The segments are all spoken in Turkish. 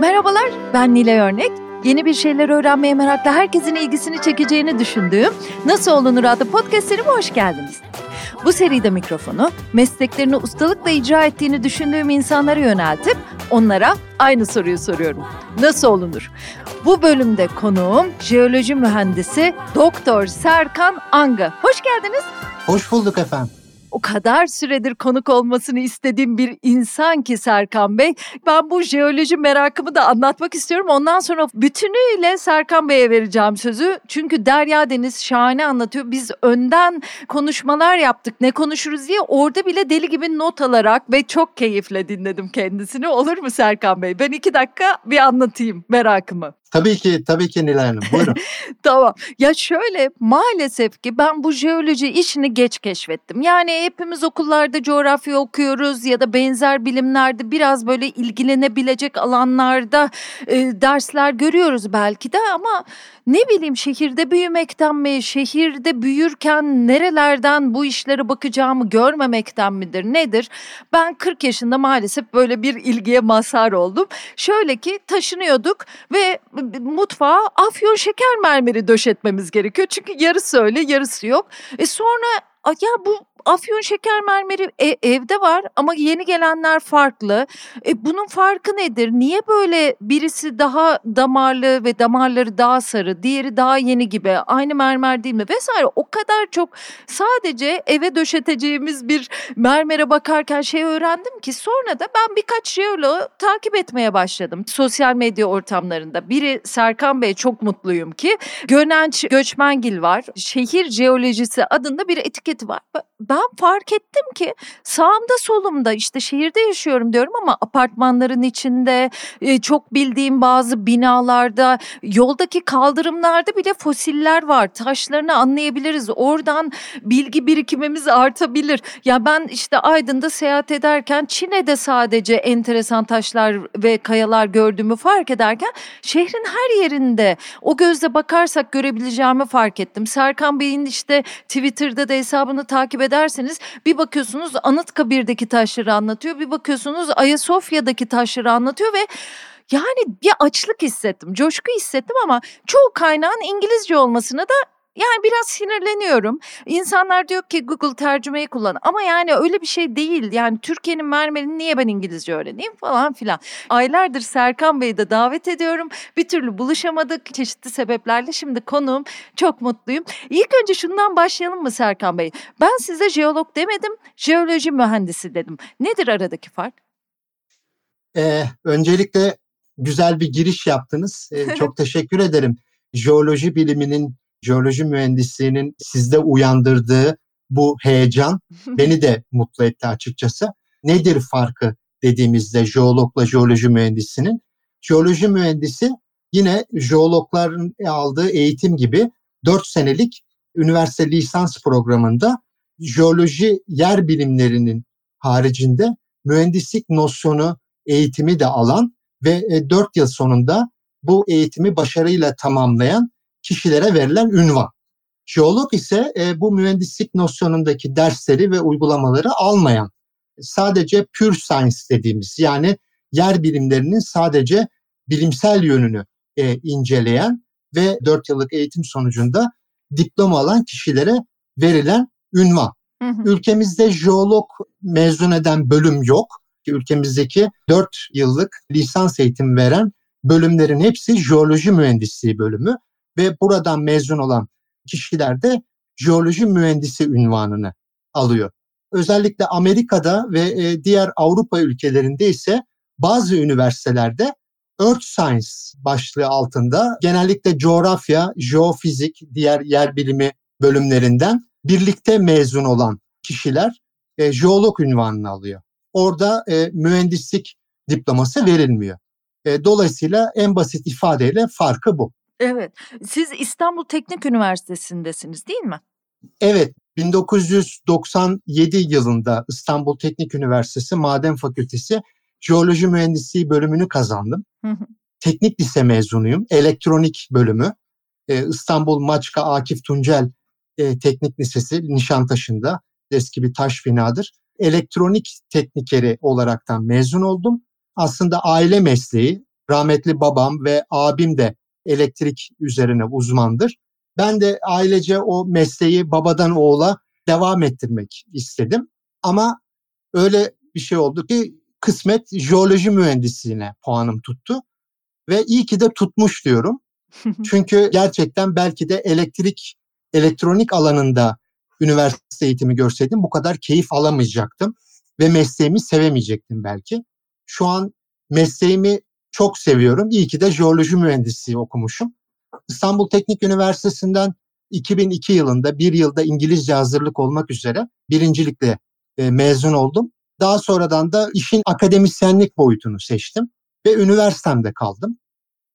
Merhabalar, ben Nilay Örnek. Yeni bir şeyler öğrenmeye meraklı herkesin ilgisini çekeceğini düşündüğüm Nasıl Olunur adlı podcastlerime hoş geldiniz. Bu seride mikrofonu mesleklerini ustalıkla icra ettiğini düşündüğüm insanlara yöneltip onlara aynı soruyu soruyorum. Nasıl olunur? Bu bölümde konuğum jeoloji mühendisi Doktor Serkan Anga. Hoş geldiniz. Hoş bulduk efendim o kadar süredir konuk olmasını istediğim bir insan ki Serkan Bey. Ben bu jeoloji merakımı da anlatmak istiyorum. Ondan sonra bütünüyle Serkan Bey'e vereceğim sözü. Çünkü Derya Deniz şahane anlatıyor. Biz önden konuşmalar yaptık. Ne konuşuruz diye orada bile deli gibi not alarak ve çok keyifle dinledim kendisini. Olur mu Serkan Bey? Ben iki dakika bir anlatayım merakımı. Tabii ki, tabii ki Nilay Hanım. Buyurun. tamam. Ya şöyle maalesef ki ben bu jeoloji işini geç keşfettim. Yani hepimiz okullarda coğrafya okuyoruz ya da benzer bilimlerde biraz böyle ilgilenebilecek alanlarda e, dersler görüyoruz belki de ama ne bileyim şehirde büyümekten mi, şehirde büyürken nerelerden bu işlere bakacağımı görmemekten midir, nedir? Ben 40 yaşında maalesef böyle bir ilgiye mazhar oldum. Şöyle ki taşınıyorduk ve mutfağa afyon şeker mermeri döşetmemiz gerekiyor. Çünkü yarısı öyle, yarısı yok. E sonra ya bu afyon şeker mermeri e, evde var ama yeni gelenler farklı. E, bunun farkı nedir? Niye böyle birisi daha damarlı ve damarları daha sarı, diğeri daha yeni gibi? Aynı mermer değil mi? Vesaire. O kadar çok sadece eve döşeteceğimiz bir mermere bakarken şey öğrendim ki sonra da ben birkaç jeoloğu takip etmeye başladım. Sosyal medya ortamlarında. Biri Serkan Bey çok mutluyum ki. Gönenç Göçmengil var. Şehir jeolojisi adında bir etiketi var ben fark ettim ki sağımda solumda işte şehirde yaşıyorum diyorum ama apartmanların içinde çok bildiğim bazı binalarda yoldaki kaldırımlarda bile fosiller var. Taşlarını anlayabiliriz. Oradan bilgi birikimimiz artabilir. Ya ben işte Aydın'da seyahat ederken Çin'de sadece enteresan taşlar ve kayalar gördüğümü fark ederken şehrin her yerinde o gözle bakarsak görebileceğimi fark ettim. Serkan Bey'in işte Twitter'da da hesabını takip eder ederseniz bir bakıyorsunuz Anıtkabir'deki taşları anlatıyor. Bir bakıyorsunuz Ayasofya'daki taşları anlatıyor ve yani bir açlık hissettim, coşku hissettim ama çoğu kaynağın İngilizce olmasına da yani biraz sinirleniyorum. İnsanlar diyor ki Google tercümeyi kullan ama yani öyle bir şey değil. Yani Türkiye'nin mermerini niye ben İngilizce öğreneyim falan filan. Aylardır Serkan Bey'i de davet ediyorum. Bir türlü buluşamadık çeşitli sebeplerle. Şimdi konuğum çok mutluyum. İlk önce şundan başlayalım mı Serkan Bey? Ben size jeolog demedim, jeoloji mühendisi dedim. Nedir aradaki fark? Ee, öncelikle güzel bir giriş yaptınız. Ee, çok teşekkür ederim. Jeoloji biliminin jeoloji mühendisliğinin sizde uyandırdığı bu heyecan beni de mutlu etti açıkçası. Nedir farkı dediğimizde jeologla jeoloji mühendisinin? Jeoloji mühendisi yine jeologların aldığı eğitim gibi 4 senelik üniversite lisans programında jeoloji yer bilimlerinin haricinde mühendislik nosyonu eğitimi de alan ve 4 e, yıl sonunda bu eğitimi başarıyla tamamlayan kişilere verilen ünvan. Jeolog ise e, bu mühendislik nosyonundaki dersleri ve uygulamaları almayan, sadece pure science dediğimiz yani yer bilimlerinin sadece bilimsel yönünü e, inceleyen ve 4 yıllık eğitim sonucunda diploma alan kişilere verilen ünvan. Hı hı. Ülkemizde jeolog mezun eden bölüm yok. Ülkemizdeki 4 yıllık lisans eğitim veren bölümlerin hepsi jeoloji mühendisliği bölümü ve buradan mezun olan kişiler de jeoloji mühendisi ünvanını alıyor. Özellikle Amerika'da ve e, diğer Avrupa ülkelerinde ise bazı üniversitelerde Earth Science başlığı altında genellikle coğrafya, jeofizik, diğer yer bilimi bölümlerinden birlikte mezun olan kişiler e, jeolog ünvanını alıyor. Orada e, mühendislik diploması verilmiyor. E, dolayısıyla en basit ifadeyle farkı bu. Evet. Siz İstanbul Teknik Üniversitesi'ndesiniz değil mi? Evet. 1997 yılında İstanbul Teknik Üniversitesi Maden Fakültesi Jeoloji Mühendisliği bölümünü kazandım. Hı hı. Teknik lise mezunuyum. Elektronik bölümü. Ee, İstanbul Maçka Akif Tuncel e, Teknik Lisesi Nişantaşı'nda eski bir taş binadır. Elektronik teknikeri olaraktan mezun oldum. Aslında aile mesleği rahmetli babam ve abim de elektrik üzerine uzmandır. Ben de ailece o mesleği babadan oğula devam ettirmek istedim. Ama öyle bir şey oldu ki kısmet jeoloji mühendisliğine puanım tuttu. Ve iyi ki de tutmuş diyorum. Çünkü gerçekten belki de elektrik, elektronik alanında üniversite eğitimi görseydim bu kadar keyif alamayacaktım. Ve mesleğimi sevemeyecektim belki. Şu an mesleğimi çok seviyorum. İyi ki de jeoloji mühendisliği okumuşum. İstanbul Teknik Üniversitesi'nden 2002 yılında bir yılda İngilizce hazırlık olmak üzere birincilikle e, mezun oldum. Daha sonradan da işin akademisyenlik boyutunu seçtim ve üniversitemde kaldım.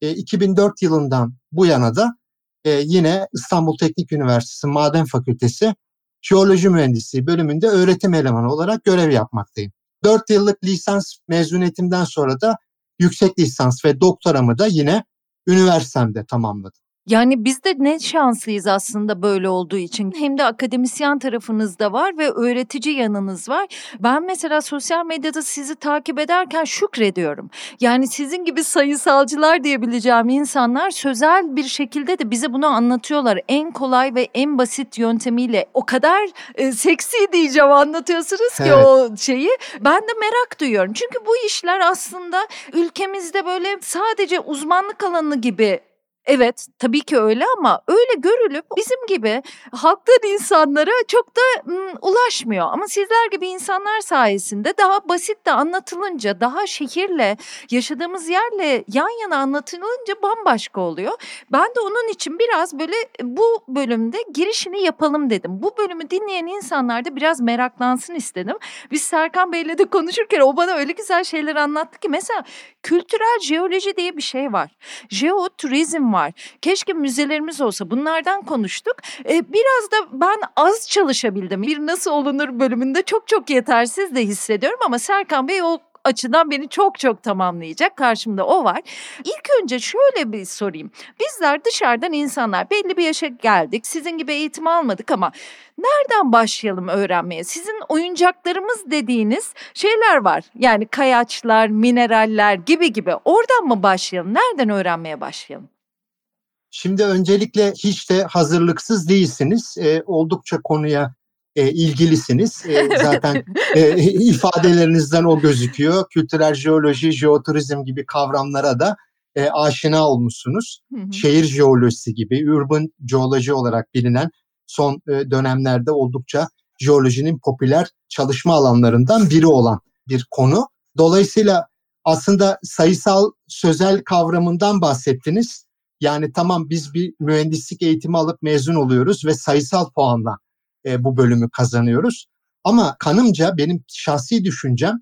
E, 2004 yılından bu yana da e, yine İstanbul Teknik Üniversitesi Maden Fakültesi Jeoloji Mühendisliği bölümünde öğretim elemanı olarak görev yapmaktayım. 4 yıllık lisans mezuniyetimden sonra da yüksek lisans ve doktoramı da yine üniversitemde tamamladım. Yani biz de ne şanslıyız aslında böyle olduğu için. Hem de akademisyen tarafınız da var ve öğretici yanınız var. Ben mesela sosyal medyada sizi takip ederken şükrediyorum. Yani sizin gibi sayısalcılar diyebileceğim insanlar sözel bir şekilde de bize bunu anlatıyorlar. En kolay ve en basit yöntemiyle o kadar e, seksi diyeceğim anlatıyorsunuz ki evet. o şeyi. Ben de merak duyuyorum. Çünkü bu işler aslında ülkemizde böyle sadece uzmanlık alanı gibi Evet tabii ki öyle ama öyle görülüp bizim gibi halktan insanlara çok da ım, ulaşmıyor. Ama sizler gibi insanlar sayesinde daha basit de anlatılınca daha şehirle yaşadığımız yerle yan yana anlatılınca bambaşka oluyor. Ben de onun için biraz böyle bu bölümde girişini yapalım dedim. Bu bölümü dinleyen insanlar da biraz meraklansın istedim. Biz Serkan Bey'le de konuşurken o bana öyle güzel şeyler anlattı ki mesela kültürel jeoloji diye bir şey var. Jeoturizm var. Keşke müzelerimiz olsa bunlardan konuştuk. Ee, biraz da ben az çalışabildim. Bir nasıl olunur bölümünde çok çok yetersiz de hissediyorum ama Serkan Bey o açıdan beni çok çok tamamlayacak. Karşımda o var. İlk önce şöyle bir sorayım. Bizler dışarıdan insanlar belli bir yaşa geldik. Sizin gibi eğitim almadık ama nereden başlayalım öğrenmeye? Sizin oyuncaklarımız dediğiniz şeyler var. Yani kayaçlar, mineraller gibi gibi. Oradan mı başlayalım? Nereden öğrenmeye başlayalım? Şimdi öncelikle hiç de hazırlıksız değilsiniz. E, oldukça konuya e, ilgilisiniz. E, zaten e, ifadelerinizden o gözüküyor. Kültürel jeoloji, jeoturizm gibi kavramlara da e, aşina olmuşsunuz. Hı hı. Şehir jeolojisi gibi, urban jeoloji olarak bilinen son e, dönemlerde oldukça jeolojinin popüler çalışma alanlarından biri olan bir konu. Dolayısıyla aslında sayısal sözel kavramından bahsettiniz. Yani tamam biz bir mühendislik eğitimi alıp mezun oluyoruz ve sayısal puanla e, bu bölümü kazanıyoruz. Ama kanımca benim şahsi düşüncem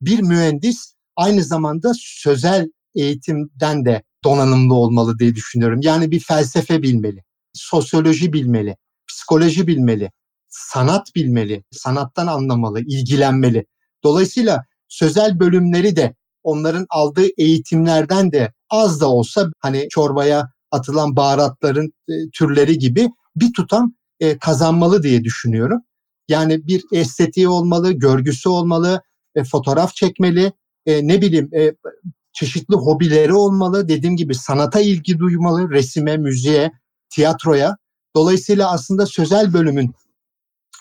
bir mühendis aynı zamanda sözel eğitimden de donanımlı olmalı diye düşünüyorum. Yani bir felsefe bilmeli, sosyoloji bilmeli, psikoloji bilmeli, sanat bilmeli, sanattan anlamalı, ilgilenmeli. Dolayısıyla sözel bölümleri de onların aldığı eğitimlerden de az da olsa hani çorbaya atılan baharatların e, türleri gibi bir tutam e, kazanmalı diye düşünüyorum. Yani bir estetiği olmalı, görgüsü olmalı, e, fotoğraf çekmeli, e, ne bileyim e, çeşitli hobileri olmalı. Dediğim gibi sanata ilgi duymalı, resime, müziğe, tiyatroya. Dolayısıyla aslında sözel bölümün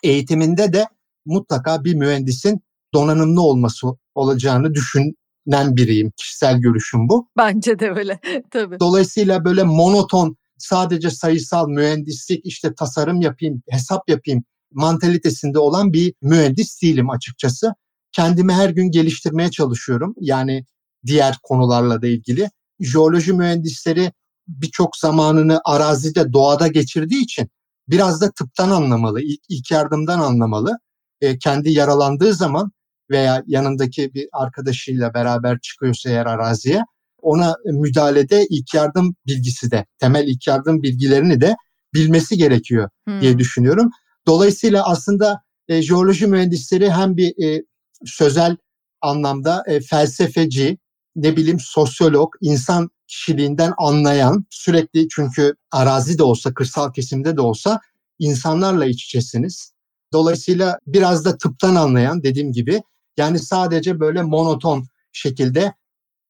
eğitiminde de mutlaka bir mühendisin donanımlı olması olacağını düşün nen biriyim. Kişisel görüşüm bu. Bence de öyle. Tabii. Dolayısıyla böyle monoton sadece sayısal mühendislik işte tasarım yapayım, hesap yapayım mantalitesinde olan bir mühendis değilim açıkçası. Kendimi her gün geliştirmeye çalışıyorum. Yani diğer konularla da ilgili. Jeoloji mühendisleri birçok zamanını arazide, doğada geçirdiği için biraz da tıptan anlamalı, ilk, ilk yardımdan anlamalı. E, kendi yaralandığı zaman veya yanındaki bir arkadaşıyla beraber çıkıyorsa eğer araziye ona müdahalede ilk yardım bilgisi de temel ilk yardım bilgilerini de bilmesi gerekiyor hmm. diye düşünüyorum. Dolayısıyla aslında e, jeoloji mühendisleri hem bir e, sözel anlamda e, felsefeci, ne bileyim sosyolog, insan kişiliğinden anlayan sürekli çünkü arazi de olsa, kırsal kesimde de olsa insanlarla iç içesiniz. Dolayısıyla biraz da tıptan anlayan dediğim gibi yani sadece böyle monoton şekilde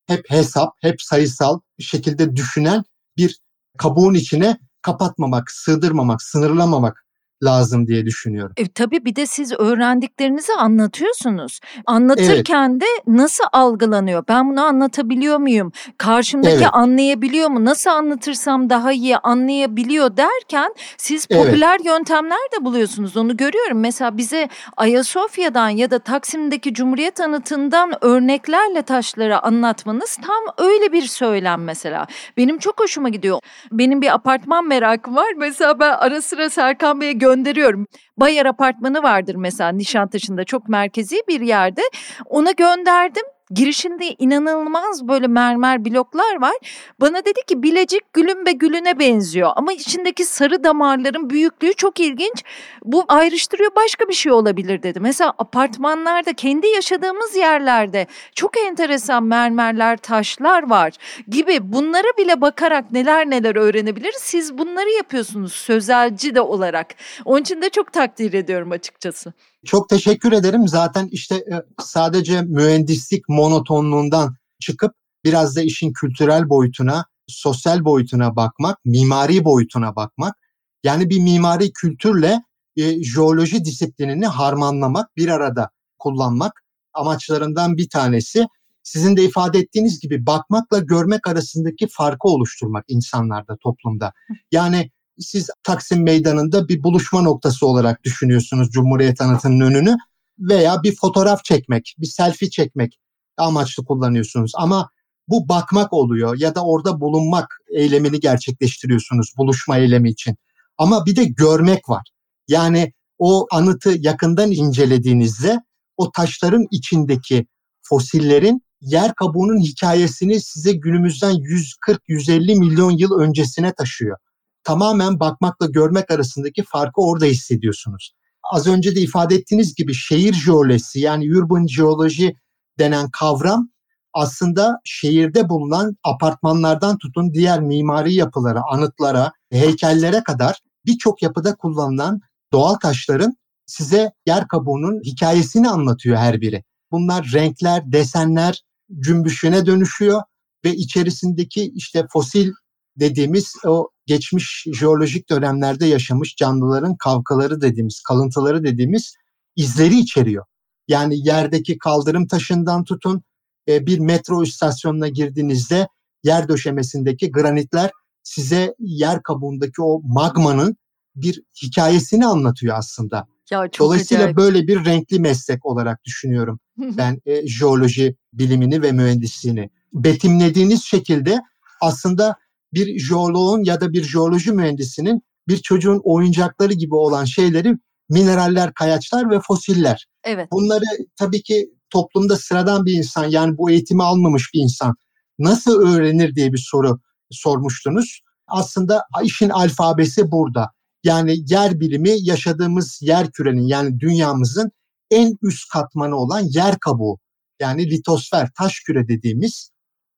hep hesap, hep sayısal şekilde düşünen bir kabuğun içine kapatmamak, sığdırmamak, sınırlamamak lazım diye düşünüyorum. E, tabii bir de siz öğrendiklerinizi anlatıyorsunuz. Anlatırken evet. de nasıl algılanıyor? Ben bunu anlatabiliyor muyum? Karşımdaki evet. anlayabiliyor mu? Nasıl anlatırsam daha iyi anlayabiliyor derken siz popüler evet. yöntemler de buluyorsunuz. Onu görüyorum. Mesela bize Ayasofya'dan ya da Taksim'deki Cumhuriyet Anıtı'ndan örneklerle taşları anlatmanız tam öyle bir söylem mesela. Benim çok hoşuma gidiyor. Benim bir apartman merakım var. Mesela ben ara sıra Serkan Bey'e gönderiyorum. Bayar apartmanı vardır mesela Nişantaşı'nda çok merkezi bir yerde. Ona gönderdim girişinde inanılmaz böyle mermer bloklar var. Bana dedi ki Bilecik gülün ve gülüne benziyor ama içindeki sarı damarların büyüklüğü çok ilginç. Bu ayrıştırıyor başka bir şey olabilir dedi. Mesela apartmanlarda kendi yaşadığımız yerlerde çok enteresan mermerler, taşlar var gibi bunlara bile bakarak neler neler öğrenebiliriz. Siz bunları yapıyorsunuz sözelci de olarak. Onun için de çok takdir ediyorum açıkçası. Çok teşekkür ederim. Zaten işte e, sadece mühendislik monotonluğundan çıkıp biraz da işin kültürel boyutuna, sosyal boyutuna bakmak, mimari boyutuna bakmak. Yani bir mimari kültürle e, jeoloji disiplinini harmanlamak, bir arada kullanmak amaçlarından bir tanesi. Sizin de ifade ettiğiniz gibi bakmakla görmek arasındaki farkı oluşturmak insanlarda, toplumda. Yani siz Taksim Meydanı'nda bir buluşma noktası olarak düşünüyorsunuz Cumhuriyet Anıtı'nın önünü veya bir fotoğraf çekmek, bir selfie çekmek amaçlı kullanıyorsunuz. Ama bu bakmak oluyor ya da orada bulunmak eylemini gerçekleştiriyorsunuz buluşma eylemi için. Ama bir de görmek var. Yani o anıtı yakından incelediğinizde o taşların içindeki fosillerin yer kabuğunun hikayesini size günümüzden 140-150 milyon yıl öncesine taşıyor tamamen bakmakla görmek arasındaki farkı orada hissediyorsunuz. Az önce de ifade ettiğiniz gibi şehir jeolojisi yani urban geoloji denen kavram aslında şehirde bulunan apartmanlardan tutun diğer mimari yapılara, anıtlara, heykellere kadar birçok yapıda kullanılan doğal taşların size yer kabuğunun hikayesini anlatıyor her biri. Bunlar renkler, desenler cümbüşüne dönüşüyor ve içerisindeki işte fosil dediğimiz o geçmiş jeolojik dönemlerde yaşamış canlıların kavkaları dediğimiz, kalıntıları dediğimiz izleri içeriyor. Yani yerdeki kaldırım taşından tutun e, bir metro istasyonuna girdiğinizde yer döşemesindeki granitler size yer kabuğundaki o magmanın bir hikayesini anlatıyor aslında. Ya çok Dolayısıyla acayip. böyle bir renkli meslek olarak düşünüyorum ben e, jeoloji bilimini ve mühendisliğini. Betimlediğiniz şekilde aslında bir jeoloğun ya da bir jeoloji mühendisinin bir çocuğun oyuncakları gibi olan şeyleri mineraller, kayaçlar ve fosiller. Evet. Bunları tabii ki toplumda sıradan bir insan yani bu eğitimi almamış bir insan nasıl öğrenir diye bir soru sormuştunuz. Aslında işin alfabesi burada. Yani yer bilimi yaşadığımız yer kürenin yani dünyamızın en üst katmanı olan yer kabuğu yani litosfer taş küre dediğimiz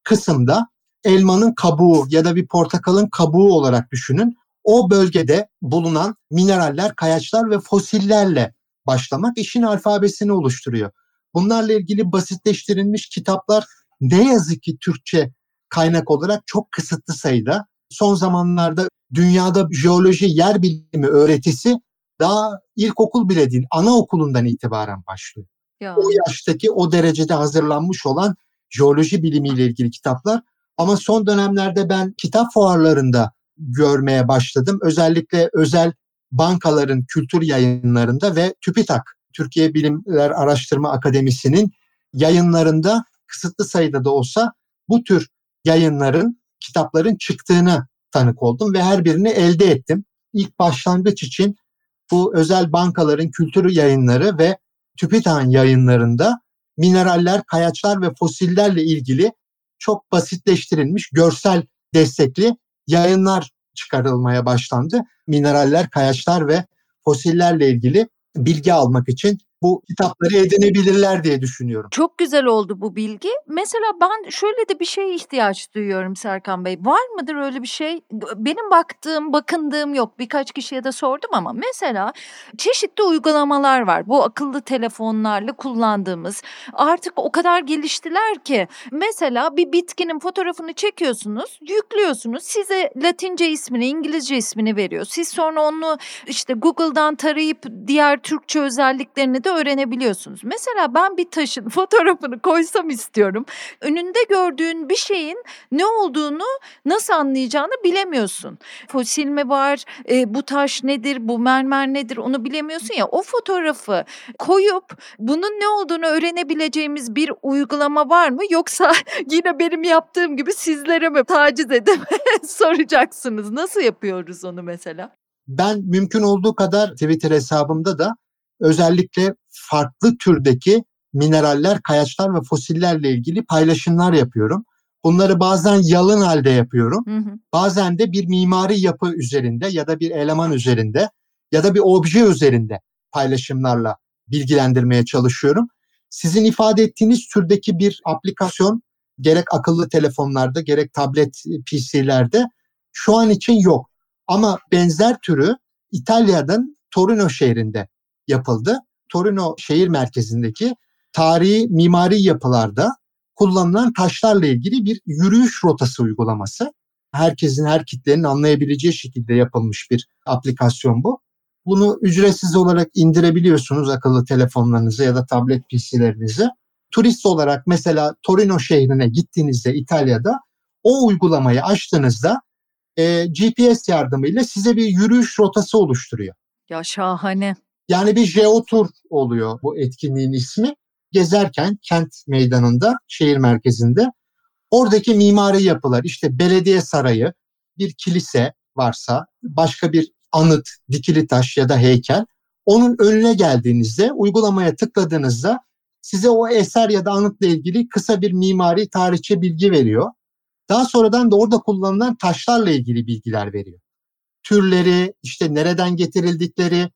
kısımda elmanın kabuğu ya da bir portakalın kabuğu olarak düşünün. O bölgede bulunan mineraller, kayaçlar ve fosillerle başlamak işin alfabesini oluşturuyor. Bunlarla ilgili basitleştirilmiş kitaplar ne yazık ki Türkçe kaynak olarak çok kısıtlı sayıda. Son zamanlarda dünyada jeoloji, yer bilimi öğretisi daha ilkokul bile değil, anaokulundan itibaren başlıyor. Ya. O yaştaki o derecede hazırlanmış olan jeoloji bilimiyle ilgili kitaplar ama son dönemlerde ben kitap fuarlarında görmeye başladım. Özellikle özel bankaların kültür yayınlarında ve TÜBİTAK, Türkiye Bilimler Araştırma Akademisi'nin yayınlarında kısıtlı sayıda da olsa bu tür yayınların, kitapların çıktığını tanık oldum ve her birini elde ettim. İlk başlangıç için bu özel bankaların kültür yayınları ve TÜBİTAK'ın yayınlarında mineraller, kayaçlar ve fosillerle ilgili çok basitleştirilmiş görsel destekli yayınlar çıkarılmaya başlandı. Mineraller, kayaçlar ve fosillerle ilgili bilgi almak için bu kitapları edinebilirler diye düşünüyorum. Çok güzel oldu bu bilgi. Mesela ben şöyle de bir şeye ihtiyaç duyuyorum Serkan Bey. Var mıdır öyle bir şey? Benim baktığım, bakındığım yok. Birkaç kişiye de sordum ama mesela çeşitli uygulamalar var. Bu akıllı telefonlarla kullandığımız. Artık o kadar geliştiler ki mesela bir bitkinin fotoğrafını çekiyorsunuz, yüklüyorsunuz. Size Latince ismini, İngilizce ismini veriyor. Siz sonra onu işte Google'dan tarayıp diğer Türkçe özelliklerini de öğrenebiliyorsunuz. Mesela ben bir taşın fotoğrafını koysam istiyorum. Önünde gördüğün bir şeyin ne olduğunu nasıl anlayacağını bilemiyorsun. Fosil mi var, e, bu taş nedir, bu mermer nedir onu bilemiyorsun ya. O fotoğrafı koyup bunun ne olduğunu öğrenebileceğimiz bir uygulama var mı? Yoksa yine benim yaptığım gibi sizlere mi taciz edip soracaksınız? Nasıl yapıyoruz onu mesela? Ben mümkün olduğu kadar Twitter hesabımda da özellikle farklı türdeki mineraller, kayaçlar ve fosillerle ilgili paylaşımlar yapıyorum. Bunları bazen yalın halde yapıyorum. Hı hı. Bazen de bir mimari yapı üzerinde ya da bir eleman üzerinde ya da bir obje üzerinde paylaşımlarla bilgilendirmeye çalışıyorum. Sizin ifade ettiğiniz türdeki bir aplikasyon gerek akıllı telefonlarda gerek tablet PC'lerde şu an için yok. Ama benzer türü İtalya'nın Torino şehrinde yapıldı. Torino şehir merkezindeki tarihi mimari yapılarda kullanılan taşlarla ilgili bir yürüyüş rotası uygulaması. Herkesin, her kitlenin anlayabileceği şekilde yapılmış bir aplikasyon bu. Bunu ücretsiz olarak indirebiliyorsunuz akıllı telefonlarınıza ya da tablet PC'lerinize. Turist olarak mesela Torino şehrine gittiğinizde İtalya'da o uygulamayı açtığınızda e, GPS yardımıyla size bir yürüyüş rotası oluşturuyor. Ya şahane. Yani bir jeotur oluyor bu etkinliğin ismi. Gezerken kent meydanında, şehir merkezinde oradaki mimari yapılar işte belediye sarayı, bir kilise varsa, başka bir anıt, dikili taş ya da heykel onun önüne geldiğinizde uygulamaya tıkladığınızda size o eser ya da anıtla ilgili kısa bir mimari tarihçe bilgi veriyor. Daha sonradan da orada kullanılan taşlarla ilgili bilgiler veriyor. Türleri, işte nereden getirildikleri,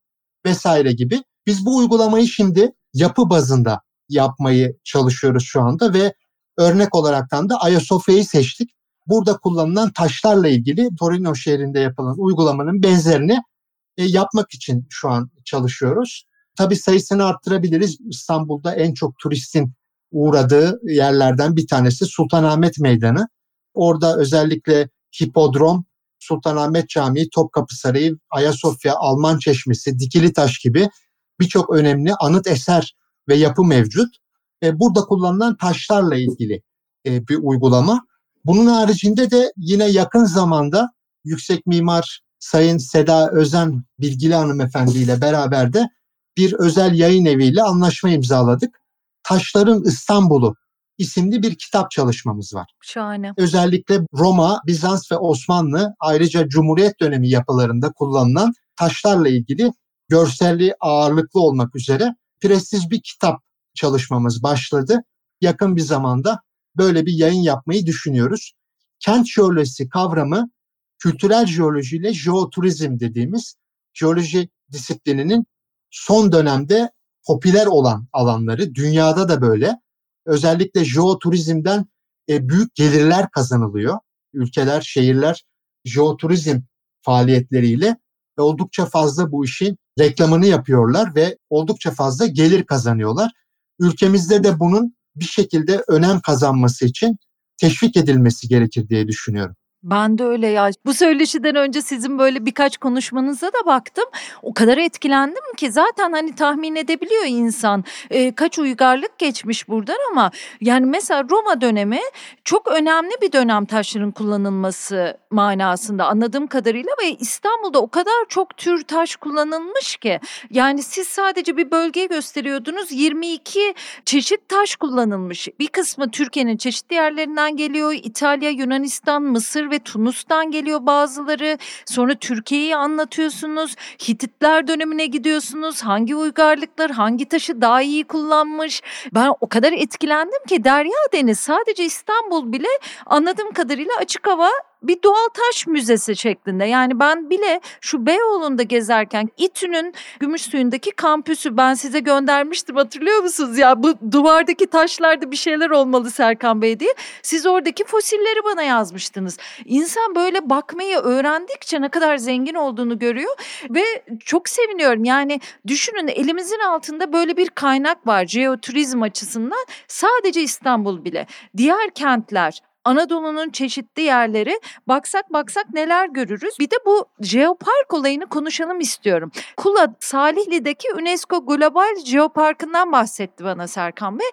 vesaire gibi. Biz bu uygulamayı şimdi yapı bazında yapmayı çalışıyoruz şu anda ve örnek olaraktan da Ayasofya'yı seçtik. Burada kullanılan taşlarla ilgili Torino şehrinde yapılan uygulamanın benzerini e, yapmak için şu an çalışıyoruz. Tabii sayısını arttırabiliriz. İstanbul'da en çok turistin uğradığı yerlerden bir tanesi Sultanahmet Meydanı. Orada özellikle hipodrom Sultanahmet Camii, Topkapı Sarayı, Ayasofya, Alman Çeşmesi, Dikili Taş gibi birçok önemli anıt eser ve yapı mevcut. E, burada kullanılan taşlarla ilgili e, bir uygulama. Bunun haricinde de yine yakın zamanda yüksek mimar Sayın Seda Özen Bilgili Hanımefendi ile beraber de bir özel yayın eviyle anlaşma imzaladık. Taşların İstanbul'u isimli bir kitap çalışmamız var. Şahane. Özellikle Roma, Bizans ve Osmanlı ayrıca Cumhuriyet dönemi yapılarında kullanılan taşlarla ilgili görselliği ağırlıklı olmak üzere prestij bir kitap çalışmamız başladı. Yakın bir zamanda böyle bir yayın yapmayı düşünüyoruz. Kent jeolojisi kavramı kültürel jeoloji ile jeoturizm dediğimiz jeoloji disiplininin son dönemde popüler olan alanları dünyada da böyle özellikle jeoturizmden e, büyük gelirler kazanılıyor. Ülkeler, şehirler jeoturizm faaliyetleriyle ve oldukça fazla bu işin reklamını yapıyorlar ve oldukça fazla gelir kazanıyorlar. Ülkemizde de bunun bir şekilde önem kazanması için teşvik edilmesi gerekir diye düşünüyorum. Ben de öyle ya. Bu söyleşiden önce sizin böyle birkaç konuşmanıza da baktım. O kadar etkilendim ki zaten hani tahmin edebiliyor insan e, kaç uygarlık geçmiş buradan ama yani mesela Roma dönemi çok önemli bir dönem taşların kullanılması manasında anladığım kadarıyla ve İstanbul'da o kadar çok tür taş kullanılmış ki yani siz sadece bir bölge gösteriyordunuz 22 çeşit taş kullanılmış. Bir kısmı Türkiye'nin çeşitli yerlerinden geliyor. İtalya, Yunanistan, Mısır ve ve Tunus'tan geliyor bazıları. Sonra Türkiye'yi anlatıyorsunuz. Hititler dönemine gidiyorsunuz. Hangi uygarlıklar hangi taşı daha iyi kullanmış. Ben o kadar etkilendim ki Derya Deniz sadece İstanbul bile anladığım kadarıyla açık hava bir doğal taş müzesi şeklinde. Yani ben bile şu Beyoğlu'nda gezerken İTÜ'nün gümüş suyundaki kampüsü ben size göndermiştim hatırlıyor musunuz? Ya bu duvardaki taşlarda bir şeyler olmalı Serkan Bey diye. Siz oradaki fosilleri bana yazmıştınız. İnsan böyle bakmayı öğrendikçe ne kadar zengin olduğunu görüyor ve çok seviniyorum. Yani düşünün elimizin altında böyle bir kaynak var jeoturizm açısından sadece İstanbul bile. Diğer kentler Anadolu'nun çeşitli yerleri baksak baksak neler görürüz. Bir de bu jeopark olayını konuşalım istiyorum. Kula Salihli'deki UNESCO Global Jeopark'ından bahsetti bana Serkan Bey.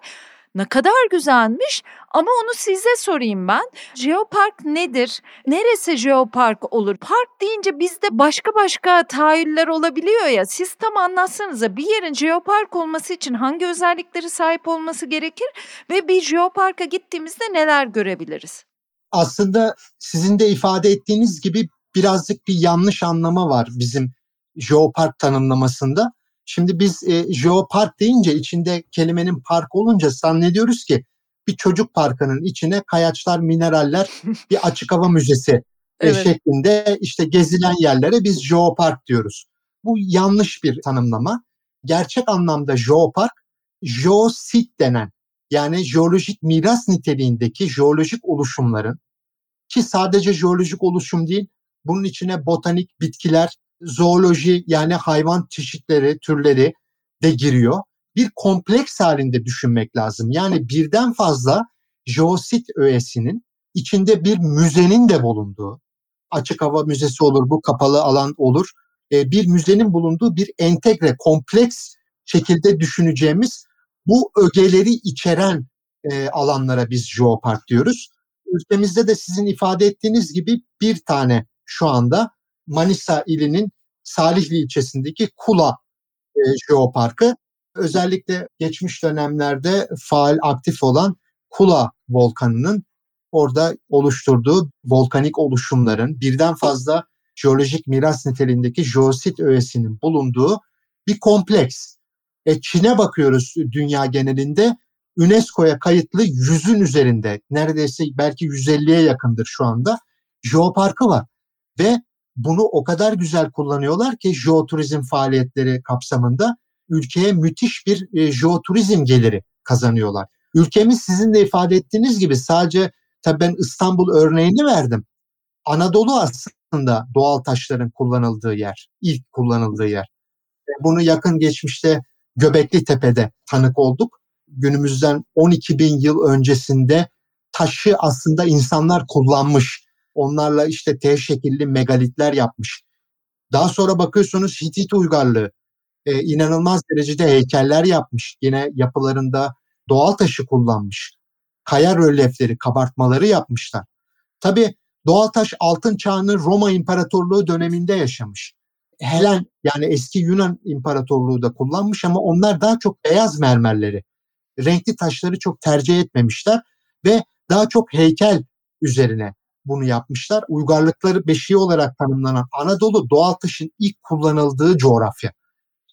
Ne kadar güzelmiş ama onu size sorayım ben. Jeopark nedir? Neresi jeopark olur? Park deyince bizde başka başka tahayyüller olabiliyor ya. Siz tam anlatsanıza bir yerin jeopark olması için hangi özellikleri sahip olması gerekir ve bir jeoparka gittiğimizde neler görebiliriz? Aslında sizin de ifade ettiğiniz gibi birazcık bir yanlış anlama var bizim jeopark tanımlamasında. Şimdi biz e, jeopark deyince içinde kelimenin park olunca zannediyoruz ki bir çocuk parkının içine kayaçlar, mineraller, bir açık hava müzesi e, evet. şeklinde işte gezilen yerlere biz jeopark diyoruz. Bu yanlış bir tanımlama. Gerçek anlamda jeopark, jeosit denen yani jeolojik miras niteliğindeki jeolojik oluşumların ki sadece jeolojik oluşum değil, bunun içine botanik, bitkiler, zooloji yani hayvan çeşitleri, türleri de giriyor. Bir kompleks halinde düşünmek lazım. Yani birden fazla jeosit öğesinin içinde bir müzenin de bulunduğu, açık hava müzesi olur, bu kapalı alan olur, e, bir müzenin bulunduğu bir entegre, kompleks şekilde düşüneceğimiz bu ögeleri içeren e, alanlara biz jeopark diyoruz. Ülkemizde de sizin ifade ettiğiniz gibi bir tane şu anda Manisa ilinin Salihli ilçesindeki Kula e, Jeoparkı özellikle geçmiş dönemlerde faal aktif olan Kula volkanının orada oluşturduğu volkanik oluşumların birden fazla jeolojik miras niteliğindeki jeosit öğesinin bulunduğu bir kompleks. E, Çin'e bakıyoruz dünya genelinde UNESCO'ya kayıtlı yüzün üzerinde neredeyse belki 150'ye yakındır şu anda jeoparkı var. Ve bunu o kadar güzel kullanıyorlar ki jeoturizm faaliyetleri kapsamında ülkeye müthiş bir e, jeoturizm geliri kazanıyorlar. Ülkemiz sizin de ifade ettiğiniz gibi sadece tabii ben İstanbul örneğini verdim. Anadolu aslında doğal taşların kullanıldığı yer, ilk kullanıldığı yer. Bunu yakın geçmişte Göbekli Tepe'de tanık olduk. Günümüzden 12 bin yıl öncesinde taşı aslında insanlar kullanmış. Onlarla işte T şekilli megalitler yapmış. Daha sonra bakıyorsunuz Hitit uygarlığı e, inanılmaz derecede heykeller yapmış. Yine yapılarında doğal taşı kullanmış. Kaya rölyefleri, kabartmaları yapmışlar. Tabi doğal taş altın çağını Roma İmparatorluğu döneminde yaşamış. Helen yani eski Yunan İmparatorluğu da kullanmış ama onlar daha çok beyaz mermerleri, renkli taşları çok tercih etmemişler ve daha çok heykel üzerine bunu yapmışlar. Uygarlıkları beşiği olarak tanımlanan Anadolu doğal taşın ilk kullanıldığı coğrafya.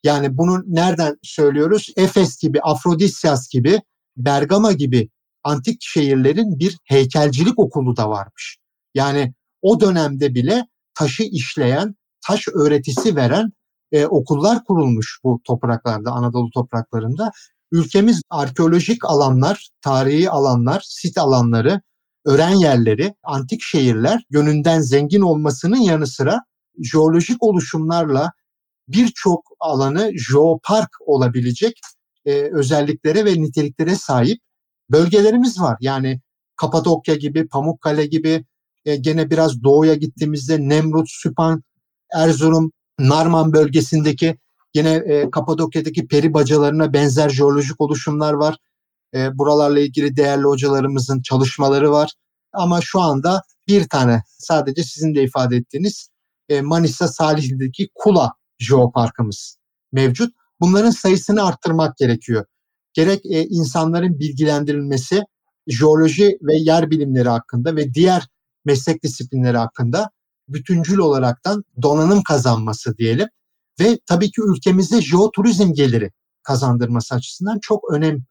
Yani bunu nereden söylüyoruz? Efes gibi, Afrodisyas gibi, Bergama gibi antik şehirlerin bir heykelcilik okulu da varmış. Yani o dönemde bile taşı işleyen, taş öğretisi veren e, okullar kurulmuş bu topraklarda, Anadolu topraklarında. Ülkemiz arkeolojik alanlar, tarihi alanlar, sit alanları, öğren yerleri, antik şehirler yönünden zengin olmasının yanı sıra jeolojik oluşumlarla birçok alanı jeopark olabilecek e, özelliklere ve niteliklere sahip bölgelerimiz var. Yani Kapadokya gibi, Pamukkale gibi, e, gene biraz doğuya gittiğimizde Nemrut, Süphan, Erzurum, Narman bölgesindeki yine e, Kapadokya'daki peri bacalarına benzer jeolojik oluşumlar var. E, buralarla ilgili değerli hocalarımızın çalışmaları var. Ama şu anda bir tane sadece sizin de ifade ettiğiniz e, Manisa Salihli'deki Kula Jeoparkımız mevcut. Bunların sayısını arttırmak gerekiyor. Gerek e, insanların bilgilendirilmesi, jeoloji ve yer bilimleri hakkında ve diğer meslek disiplinleri hakkında bütüncül olaraktan donanım kazanması diyelim ve tabii ki ülkemize jeoturizm geliri kazandırması açısından çok önem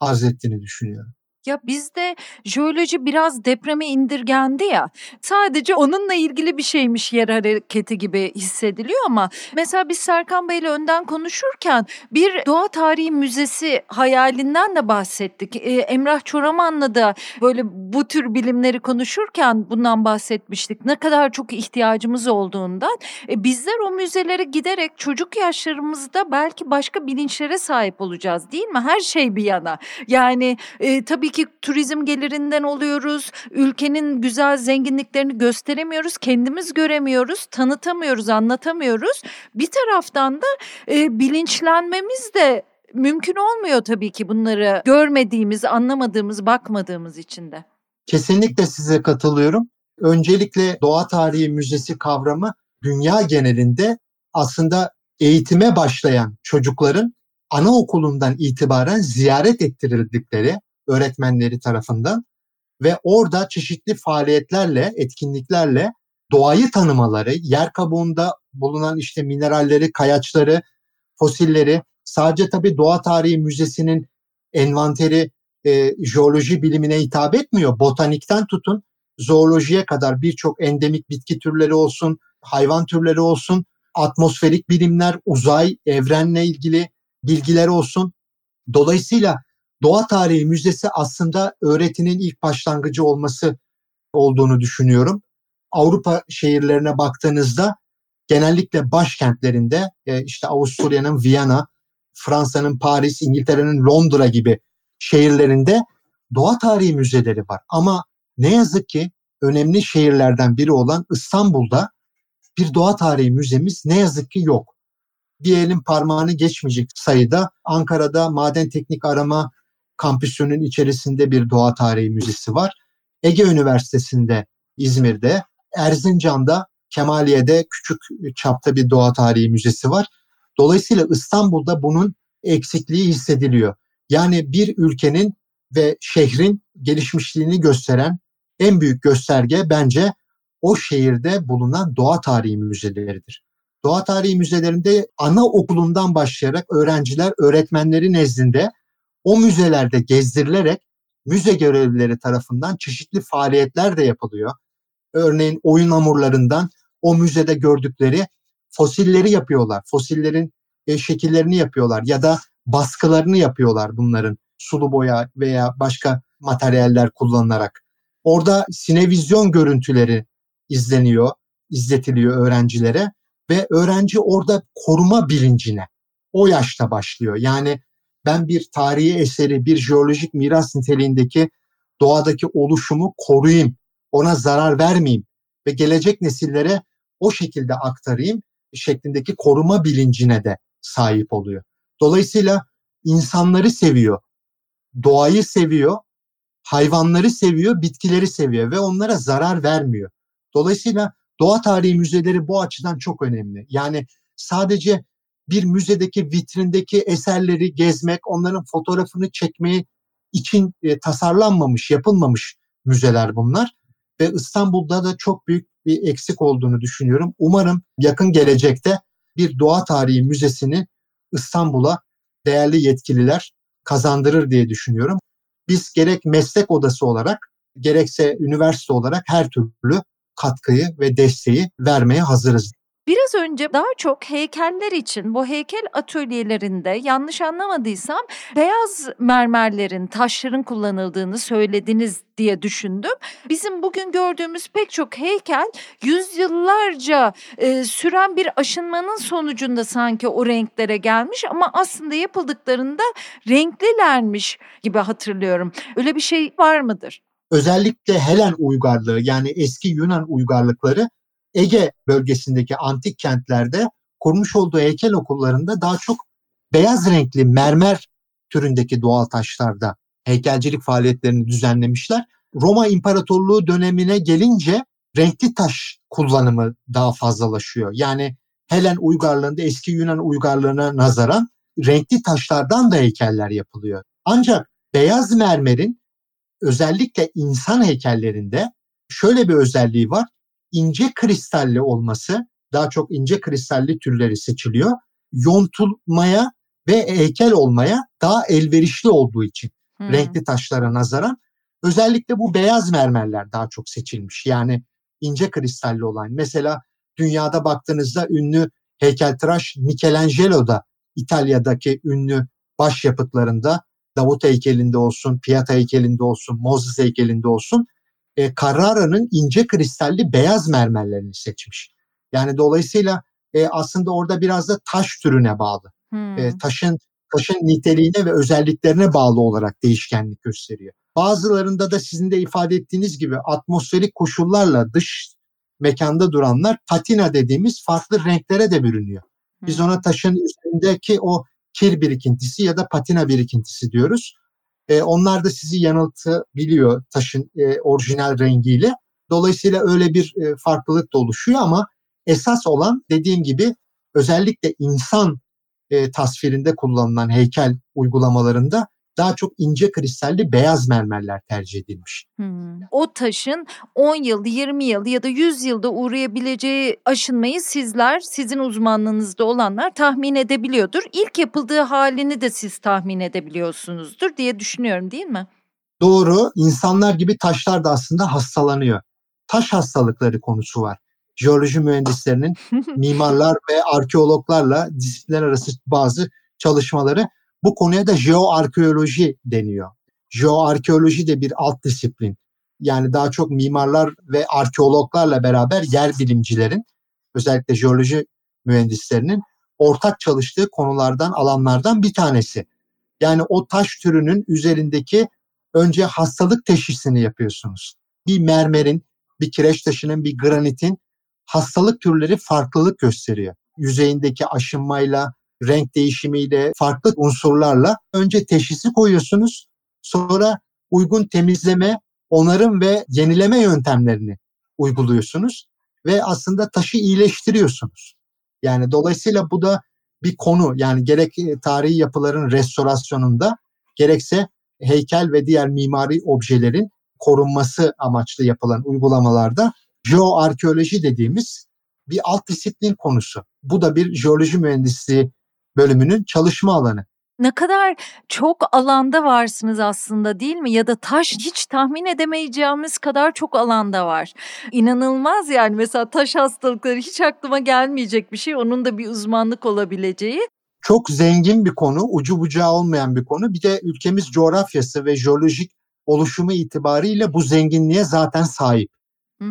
arz ettiğini düşünüyorum. Ya bizde jeoloji biraz depreme indirgendi ya. Sadece onunla ilgili bir şeymiş yer hareketi gibi hissediliyor ama mesela biz Serkan Bey'le önden konuşurken bir doğa tarihi müzesi hayalinden de bahsettik. Ee, Emrah Çoraman'la da böyle bu tür bilimleri konuşurken bundan bahsetmiştik. Ne kadar çok ihtiyacımız olduğundan. E, bizler o müzelere giderek çocuk yaşlarımızda belki başka bilinçlere sahip olacağız değil mi? Her şey bir yana. Yani e, tabii ki turizm gelirinden oluyoruz. Ülkenin güzel zenginliklerini gösteremiyoruz. Kendimiz göremiyoruz, tanıtamıyoruz, anlatamıyoruz. Bir taraftan da e, bilinçlenmemiz de mümkün olmuyor tabii ki bunları görmediğimiz, anlamadığımız, bakmadığımız için de. Kesinlikle size katılıyorum. Öncelikle Doğa Tarihi Müzesi kavramı dünya genelinde aslında eğitime başlayan çocukların anaokulundan itibaren ziyaret ettirildikleri öğretmenleri tarafından ve orada çeşitli faaliyetlerle, etkinliklerle doğayı tanımaları, yer kabuğunda bulunan işte mineralleri, kayaçları, fosilleri, sadece tabii Doğa Tarihi Müzesi'nin envanteri e, jeoloji bilimine hitap etmiyor. Botanikten tutun zoolojiye kadar birçok endemik bitki türleri olsun, hayvan türleri olsun, atmosferik bilimler, uzay, evrenle ilgili bilgiler olsun. Dolayısıyla Doğa Tarihi Müzesi aslında öğretinin ilk başlangıcı olması olduğunu düşünüyorum. Avrupa şehirlerine baktığınızda genellikle başkentlerinde e, işte Avusturya'nın Viyana, Fransa'nın Paris, İngiltere'nin Londra gibi şehirlerinde doğa tarihi müzeleri var. Ama ne yazık ki önemli şehirlerden biri olan İstanbul'da bir doğa tarihi müzemiz ne yazık ki yok. Bir elin parmağını geçmeyecek sayıda Ankara'da Maden Teknik Arama kampüsünün içerisinde bir doğa tarihi müzesi var. Ege Üniversitesi'nde İzmir'de, Erzincan'da, Kemaliye'de küçük çapta bir doğa tarihi müzesi var. Dolayısıyla İstanbul'da bunun eksikliği hissediliyor. Yani bir ülkenin ve şehrin gelişmişliğini gösteren en büyük gösterge bence o şehirde bulunan doğa tarihi müzeleridir. Doğa tarihi müzelerinde ana okulundan başlayarak öğrenciler öğretmenleri nezdinde o müzelerde gezdirilerek müze görevlileri tarafından çeşitli faaliyetler de yapılıyor. Örneğin oyun hamurlarından o müzede gördükleri fosilleri yapıyorlar. Fosillerin e, şekillerini yapıyorlar ya da baskılarını yapıyorlar bunların sulu boya veya başka materyaller kullanılarak. Orada sinevizyon görüntüleri izleniyor, izletiliyor öğrencilere ve öğrenci orada koruma bilincine o yaşta başlıyor. Yani ben bir tarihi eseri, bir jeolojik miras niteliğindeki doğadaki oluşumu koruyayım, ona zarar vermeyeyim ve gelecek nesillere o şekilde aktarayım şeklindeki koruma bilincine de sahip oluyor. Dolayısıyla insanları seviyor, doğayı seviyor, hayvanları seviyor, bitkileri seviyor ve onlara zarar vermiyor. Dolayısıyla doğa tarihi müzeleri bu açıdan çok önemli. Yani sadece bir müzedeki vitrindeki eserleri gezmek, onların fotoğrafını çekmeyi için e, tasarlanmamış, yapılmamış müzeler bunlar. Ve İstanbul'da da çok büyük bir eksik olduğunu düşünüyorum. Umarım yakın gelecekte bir doğa tarihi müzesini İstanbul'a değerli yetkililer kazandırır diye düşünüyorum. Biz gerek meslek odası olarak gerekse üniversite olarak her türlü katkıyı ve desteği vermeye hazırız. Biraz önce daha çok heykeller için bu heykel atölyelerinde yanlış anlamadıysam beyaz mermerlerin, taşların kullanıldığını söylediniz diye düşündüm. Bizim bugün gördüğümüz pek çok heykel yüzyıllarca e, süren bir aşınmanın sonucunda sanki o renklere gelmiş ama aslında yapıldıklarında renklilermiş gibi hatırlıyorum. Öyle bir şey var mıdır? Özellikle Helen uygarlığı yani eski Yunan uygarlıkları Ege bölgesindeki antik kentlerde kurmuş olduğu heykel okullarında daha çok beyaz renkli mermer türündeki doğal taşlarda heykelcilik faaliyetlerini düzenlemişler. Roma İmparatorluğu dönemine gelince renkli taş kullanımı daha fazlalaşıyor. Yani Helen uygarlığında eski Yunan uygarlığına nazaran renkli taşlardan da heykeller yapılıyor. Ancak beyaz mermerin özellikle insan heykellerinde şöyle bir özelliği var ince kristalli olması, daha çok ince kristalli türleri seçiliyor. Yontulmaya ve heykel olmaya daha elverişli olduğu için. hmm. renkli taşlara nazaran. Özellikle bu beyaz mermerler daha çok seçilmiş. Yani ince kristalli olan. Mesela dünyada baktığınızda ünlü heykeltıraş Michelangelo da İtalya'daki ünlü başyapıtlarında Davut heykelinde olsun, Pieta heykelinde olsun, Moses heykelinde olsun e, Carrara'nın ince kristalli beyaz mermerlerini seçmiş. Yani dolayısıyla e, aslında orada biraz da taş türüne bağlı. Hmm. E, taşın taşın niteliğine ve özelliklerine bağlı olarak değişkenlik gösteriyor. Bazılarında da sizin de ifade ettiğiniz gibi atmosferik koşullarla dış mekanda duranlar patina dediğimiz farklı renklere de bürünüyor. Biz ona taşın üzerindeki o kir birikintisi ya da patina birikintisi diyoruz. E, onlar da sizi yanıltabiliyor taşın e, orijinal rengiyle. Dolayısıyla öyle bir e, farklılık da oluşuyor ama esas olan dediğim gibi özellikle insan e, tasvirinde kullanılan heykel uygulamalarında daha çok ince kristalli beyaz mermerler tercih edilmiş. Hmm. O taşın 10 yıl, 20 yıl ya da 100 yılda uğrayabileceği aşınmayı sizler, sizin uzmanlığınızda olanlar tahmin edebiliyordur. İlk yapıldığı halini de siz tahmin edebiliyorsunuzdur diye düşünüyorum değil mi? Doğru. İnsanlar gibi taşlar da aslında hastalanıyor. Taş hastalıkları konusu var. Jeoloji mühendislerinin mimarlar ve arkeologlarla disiplinler arası bazı çalışmaları bu konuya da jeoarkeoloji deniyor. Jeoarkeoloji de bir alt disiplin. Yani daha çok mimarlar ve arkeologlarla beraber yer bilimcilerin özellikle jeoloji mühendislerinin ortak çalıştığı konulardan, alanlardan bir tanesi. Yani o taş türünün üzerindeki önce hastalık teşhisini yapıyorsunuz. Bir mermerin, bir kireç taşının, bir granitin hastalık türleri farklılık gösteriyor. Yüzeyindeki aşınmayla, renk değişimiyle, farklı unsurlarla önce teşhisi koyuyorsunuz. Sonra uygun temizleme, onarım ve yenileme yöntemlerini uyguluyorsunuz ve aslında taşı iyileştiriyorsunuz. Yani dolayısıyla bu da bir konu. Yani gerek e, tarihi yapıların restorasyonunda gerekse heykel ve diğer mimari objelerin korunması amaçlı yapılan uygulamalarda jeoarkeoloji dediğimiz bir alt disiplin konusu. Bu da bir jeoloji mühendisliği bölümünün çalışma alanı. Ne kadar çok alanda varsınız aslında değil mi? Ya da taş hiç tahmin edemeyeceğimiz kadar çok alanda var. İnanılmaz yani mesela taş hastalıkları hiç aklıma gelmeyecek bir şey. Onun da bir uzmanlık olabileceği. Çok zengin bir konu, ucu bucağı olmayan bir konu. Bir de ülkemiz coğrafyası ve jeolojik oluşumu itibariyle bu zenginliğe zaten sahip.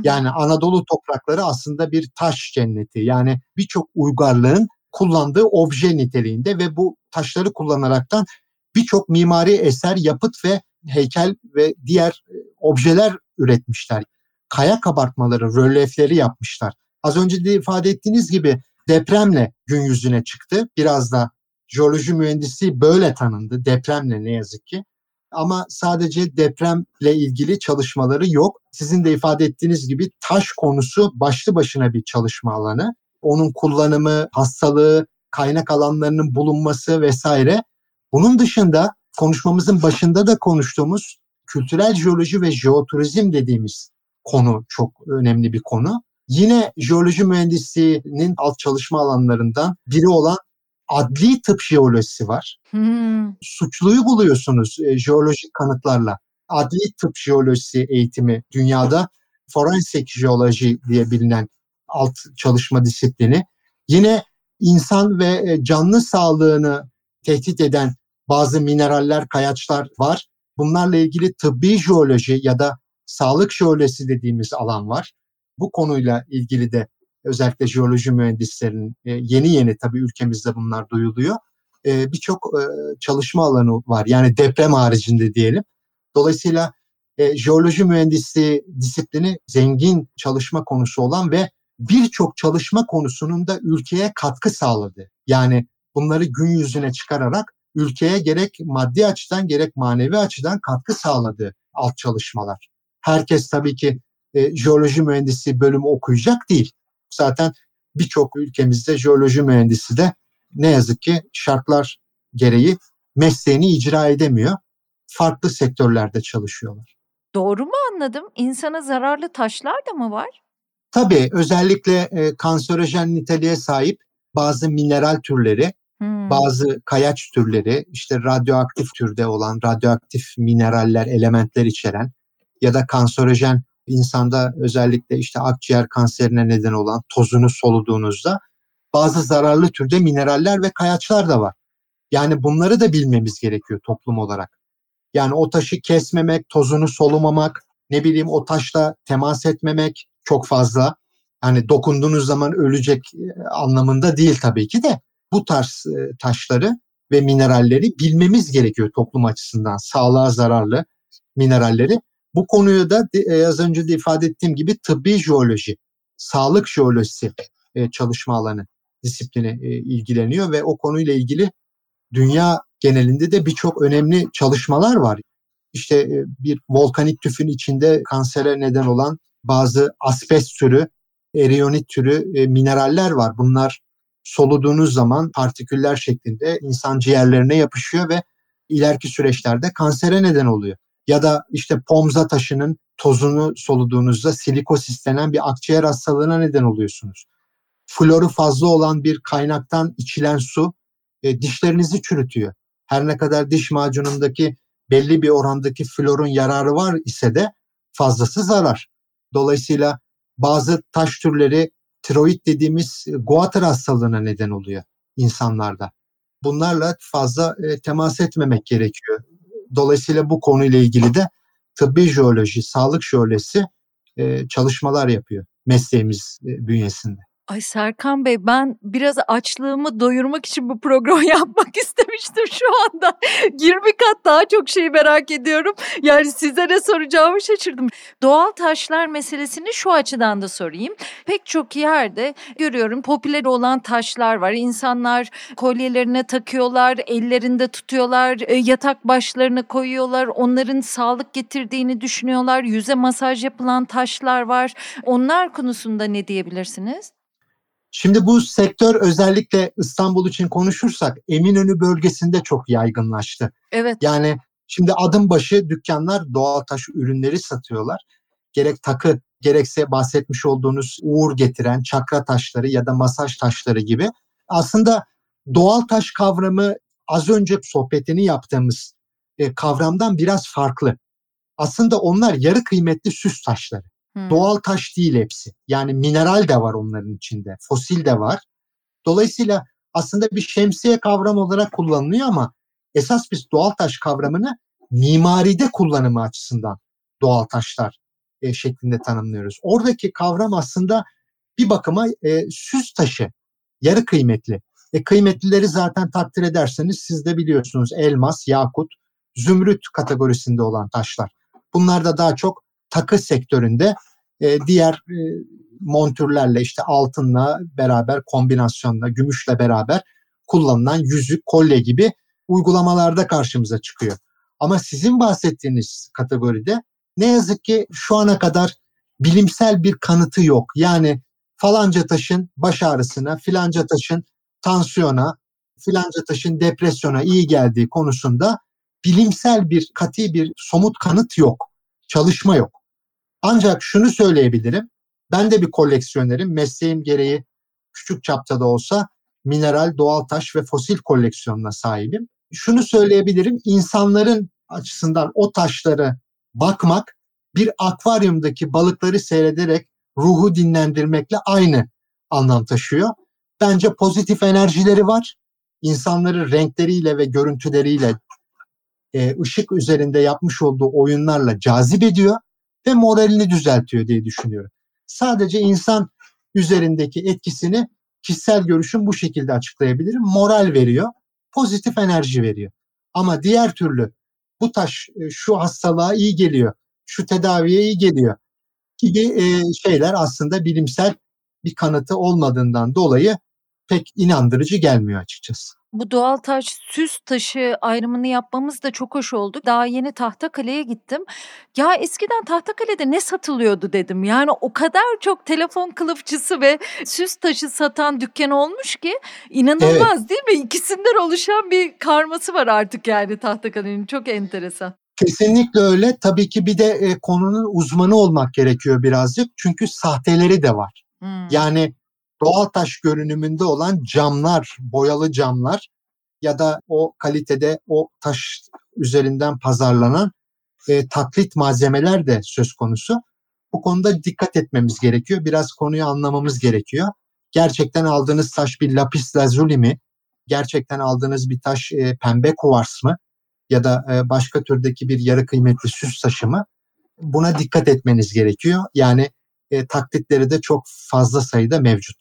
Yani Anadolu toprakları aslında bir taş cenneti. Yani birçok uygarlığın kullandığı obje niteliğinde ve bu taşları kullanaraktan birçok mimari eser, yapıt ve heykel ve diğer e, objeler üretmişler. Kaya kabartmaları, rölyefleri yapmışlar. Az önce de ifade ettiğiniz gibi depremle gün yüzüne çıktı. Biraz da jeoloji mühendisliği böyle tanındı. Depremle ne yazık ki. Ama sadece depremle ilgili çalışmaları yok. Sizin de ifade ettiğiniz gibi taş konusu başlı başına bir çalışma alanı onun kullanımı, hastalığı, kaynak alanlarının bulunması vesaire. Bunun dışında konuşmamızın başında da konuştuğumuz kültürel jeoloji ve jeoturizm dediğimiz konu çok önemli bir konu. Yine jeoloji mühendisliğinin alt çalışma alanlarından biri olan adli tıp jeolojisi var. Hmm. Suçluyu buluyorsunuz e, jeolojik kanıtlarla. Adli tıp jeolojisi eğitimi dünyada forensik jeoloji diye bilinen alt çalışma disiplini. Yine insan ve e, canlı sağlığını tehdit eden bazı mineraller, kayaçlar var. Bunlarla ilgili tıbbi jeoloji ya da sağlık jeolojisi dediğimiz alan var. Bu konuyla ilgili de özellikle jeoloji mühendislerinin e, yeni yeni tabii ülkemizde bunlar duyuluyor. E, birçok çalışma alanı var. Yani deprem haricinde diyelim. Dolayısıyla jeoloji mühendisliği disiplini zengin çalışma konusu olan ve birçok çalışma konusunun da ülkeye katkı sağladı. Yani bunları gün yüzüne çıkararak ülkeye gerek maddi açıdan gerek manevi açıdan katkı sağladı alt çalışmalar. Herkes tabii ki e, jeoloji mühendisi bölümü okuyacak değil. Zaten birçok ülkemizde jeoloji mühendisi de ne yazık ki şartlar gereği mesleğini icra edemiyor. Farklı sektörlerde çalışıyorlar. Doğru mu anladım? İnsana zararlı taşlar da mı var? Tabii özellikle e, kanserojen niteliğe sahip bazı mineral türleri Hmm. Bazı kayaç türleri işte radyoaktif türde olan radyoaktif mineraller, elementler içeren ya da kanserojen insanda özellikle işte akciğer kanserine neden olan tozunu soluduğunuzda bazı zararlı türde mineraller ve kayaçlar da var. Yani bunları da bilmemiz gerekiyor toplum olarak. Yani o taşı kesmemek, tozunu solumamak, ne bileyim o taşla temas etmemek çok fazla. Hani dokunduğunuz zaman ölecek e, anlamında değil tabii ki de bu tarz e, taşları ve mineralleri bilmemiz gerekiyor toplum açısından. Sağlığa zararlı mineralleri. Bu konuyu da e, az önce de ifade ettiğim gibi tıbbi jeoloji, sağlık jeolojisi çalışma alanı disiplini ilgileniyor ve o konuyla ilgili dünya genelinde de birçok önemli çalışmalar var. İşte bir volkanik tüfün içinde kansere neden olan bazı asbest türü, eriyonit türü e, mineraller var. Bunlar soluduğunuz zaman partiküller şeklinde insan ciğerlerine yapışıyor ve ileriki süreçlerde kansere neden oluyor. Ya da işte pomza taşının tozunu soluduğunuzda silikosis denen bir akciğer hastalığına neden oluyorsunuz. Floru fazla olan bir kaynaktan içilen su e, dişlerinizi çürütüyor. Her ne kadar diş macunundaki belli bir orandaki florun yararı var ise de fazlası zarar. Dolayısıyla bazı taş türleri tiroid dediğimiz guatr hastalığına neden oluyor insanlarda. Bunlarla fazla e, temas etmemek gerekiyor. Dolayısıyla bu konuyla ilgili de tıbbi jeoloji, sağlık jeolojisi e, çalışmalar yapıyor mesleğimiz e, bünyesinde. Ay Serkan Bey ben biraz açlığımı doyurmak için bu programı yapmak istemiştim şu anda. 20 kat daha çok şeyi merak ediyorum. Yani size ne soracağımı şaşırdım. Doğal taşlar meselesini şu açıdan da sorayım. Pek çok yerde görüyorum popüler olan taşlar var. İnsanlar kolyelerine takıyorlar, ellerinde tutuyorlar, e, yatak başlarına koyuyorlar. Onların sağlık getirdiğini düşünüyorlar. Yüze masaj yapılan taşlar var. Onlar konusunda ne diyebilirsiniz? Şimdi bu sektör özellikle İstanbul için konuşursak Eminönü bölgesinde çok yaygınlaştı. Evet. Yani şimdi adım başı dükkanlar doğal taş ürünleri satıyorlar. Gerek takı gerekse bahsetmiş olduğunuz uğur getiren çakra taşları ya da masaj taşları gibi. Aslında doğal taş kavramı az önce sohbetini yaptığımız e, kavramdan biraz farklı. Aslında onlar yarı kıymetli süs taşları. Doğal taş değil hepsi. Yani mineral de var onların içinde. Fosil de var. Dolayısıyla aslında bir şemsiye kavram olarak kullanılıyor ama esas biz doğal taş kavramını mimaride kullanımı açısından doğal taşlar e, şeklinde tanımlıyoruz. Oradaki kavram aslında bir bakıma e, süs taşı, yarı kıymetli. E, kıymetlileri zaten takdir ederseniz siz de biliyorsunuz elmas, yakut, zümrüt kategorisinde olan taşlar. Bunlar da daha çok takı sektöründe e, diğer e, montürlerle işte altınla beraber kombinasyonla gümüşle beraber kullanılan yüzük, kolye gibi uygulamalarda karşımıza çıkıyor. Ama sizin bahsettiğiniz kategoride ne yazık ki şu ana kadar bilimsel bir kanıtı yok. Yani falanca taşın baş ağrısına, filanca taşın tansiyona, filanca taşın depresyona iyi geldiği konusunda bilimsel bir kati bir somut kanıt yok. Çalışma yok. Ancak şunu söyleyebilirim. Ben de bir koleksiyonerim. Mesleğim gereği küçük çapta da olsa mineral, doğal taş ve fosil koleksiyonuna sahibim. Şunu söyleyebilirim. İnsanların açısından o taşları bakmak bir akvaryumdaki balıkları seyrederek ruhu dinlendirmekle aynı anlam taşıyor. Bence pozitif enerjileri var. İnsanları renkleriyle ve görüntüleriyle e, ışık üzerinde yapmış olduğu oyunlarla cazip ediyor ve moralini düzeltiyor diye düşünüyorum. Sadece insan üzerindeki etkisini kişisel görüşüm bu şekilde açıklayabilirim. Moral veriyor, pozitif enerji veriyor. Ama diğer türlü bu taş e, şu hastalığa iyi geliyor, şu tedaviye iyi geliyor gibi e, şeyler aslında bilimsel bir kanıtı olmadığından dolayı pek inandırıcı gelmiyor açıkçası. Bu doğal taş süs taşı ayrımını yapmamız da çok hoş oldu. Daha yeni Tahtakale'ye gittim. Ya eskiden Tahtakale'de ne satılıyordu dedim. Yani o kadar çok telefon kılıfçısı ve süs taşı satan dükkan olmuş ki inanılmaz evet. değil mi? İkisinden oluşan bir karması var artık yani Tahtakale'nin. Çok enteresan. Kesinlikle öyle. Tabii ki bir de e, konunun uzmanı olmak gerekiyor birazcık. Çünkü sahteleri de var. Hmm. Yani doğal taş görünümünde olan camlar, boyalı camlar ya da o kalitede o taş üzerinden pazarlanan e, taklit malzemeler de söz konusu. Bu konuda dikkat etmemiz gerekiyor. Biraz konuyu anlamamız gerekiyor. Gerçekten aldığınız taş bir lapis lazuli mi? Gerçekten aldığınız bir taş e, pembe kuvars mı? Ya da e, başka türdeki bir yarı kıymetli süs taşı mı? Buna dikkat etmeniz gerekiyor. Yani e, taklitleri de çok fazla sayıda mevcut.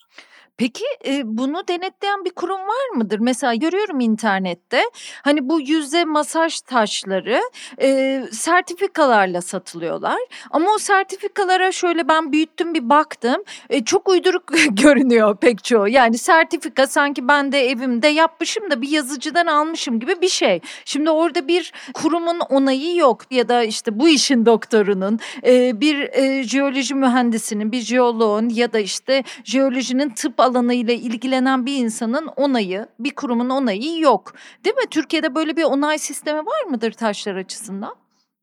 Peki e, bunu denetleyen bir kurum var mıdır? Mesela görüyorum internette hani bu yüze masaj taşları e, sertifikalarla satılıyorlar. Ama o sertifikalara şöyle ben büyüttüm bir baktım. E, çok uyduruk görünüyor pek çoğu. Yani sertifika sanki ben de evimde yapmışım da bir yazıcıdan almışım gibi bir şey. Şimdi orada bir kurumun onayı yok ya da işte bu işin doktorunun, e, bir e, jeoloji mühendisinin, bir jeoloğun ya da işte jeolojinin tıp alanıyla ilgilenen bir insanın onayı, bir kurumun onayı yok. Değil mi? Türkiye'de böyle bir onay sistemi var mıdır taşlar açısından?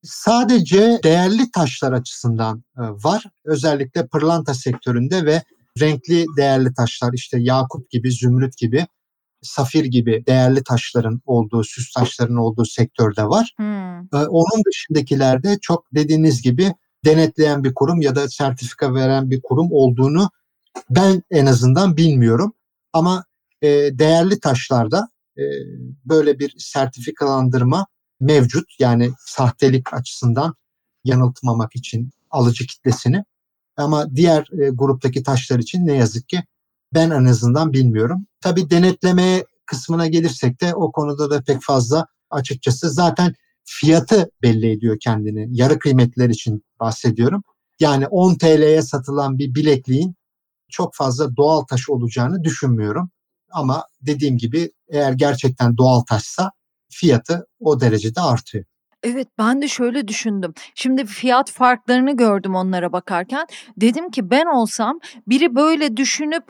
Sadece değerli taşlar açısından e, var. Özellikle pırlanta sektöründe ve renkli değerli taşlar işte yakut gibi, zümrüt gibi, safir gibi değerli taşların olduğu, süs taşların olduğu sektörde var. Hmm. E, onun dışındakilerde çok dediğiniz gibi denetleyen bir kurum ya da sertifika veren bir kurum olduğunu ben en azından bilmiyorum ama e, değerli taşlarda e, böyle bir sertifikalandırma mevcut. Yani sahtelik açısından yanıltmamak için alıcı kitlesini. Ama diğer e, gruptaki taşlar için ne yazık ki ben en azından bilmiyorum. Tabii denetleme kısmına gelirsek de o konuda da pek fazla açıkçası zaten fiyatı belli ediyor kendini. Yarı kıymetler için bahsediyorum. Yani 10 TL'ye satılan bir bilekliğin çok fazla doğal taş olacağını düşünmüyorum. Ama dediğim gibi eğer gerçekten doğal taşsa fiyatı o derecede artıyor. Evet ben de şöyle düşündüm. Şimdi fiyat farklarını gördüm onlara bakarken. Dedim ki ben olsam biri böyle düşünüp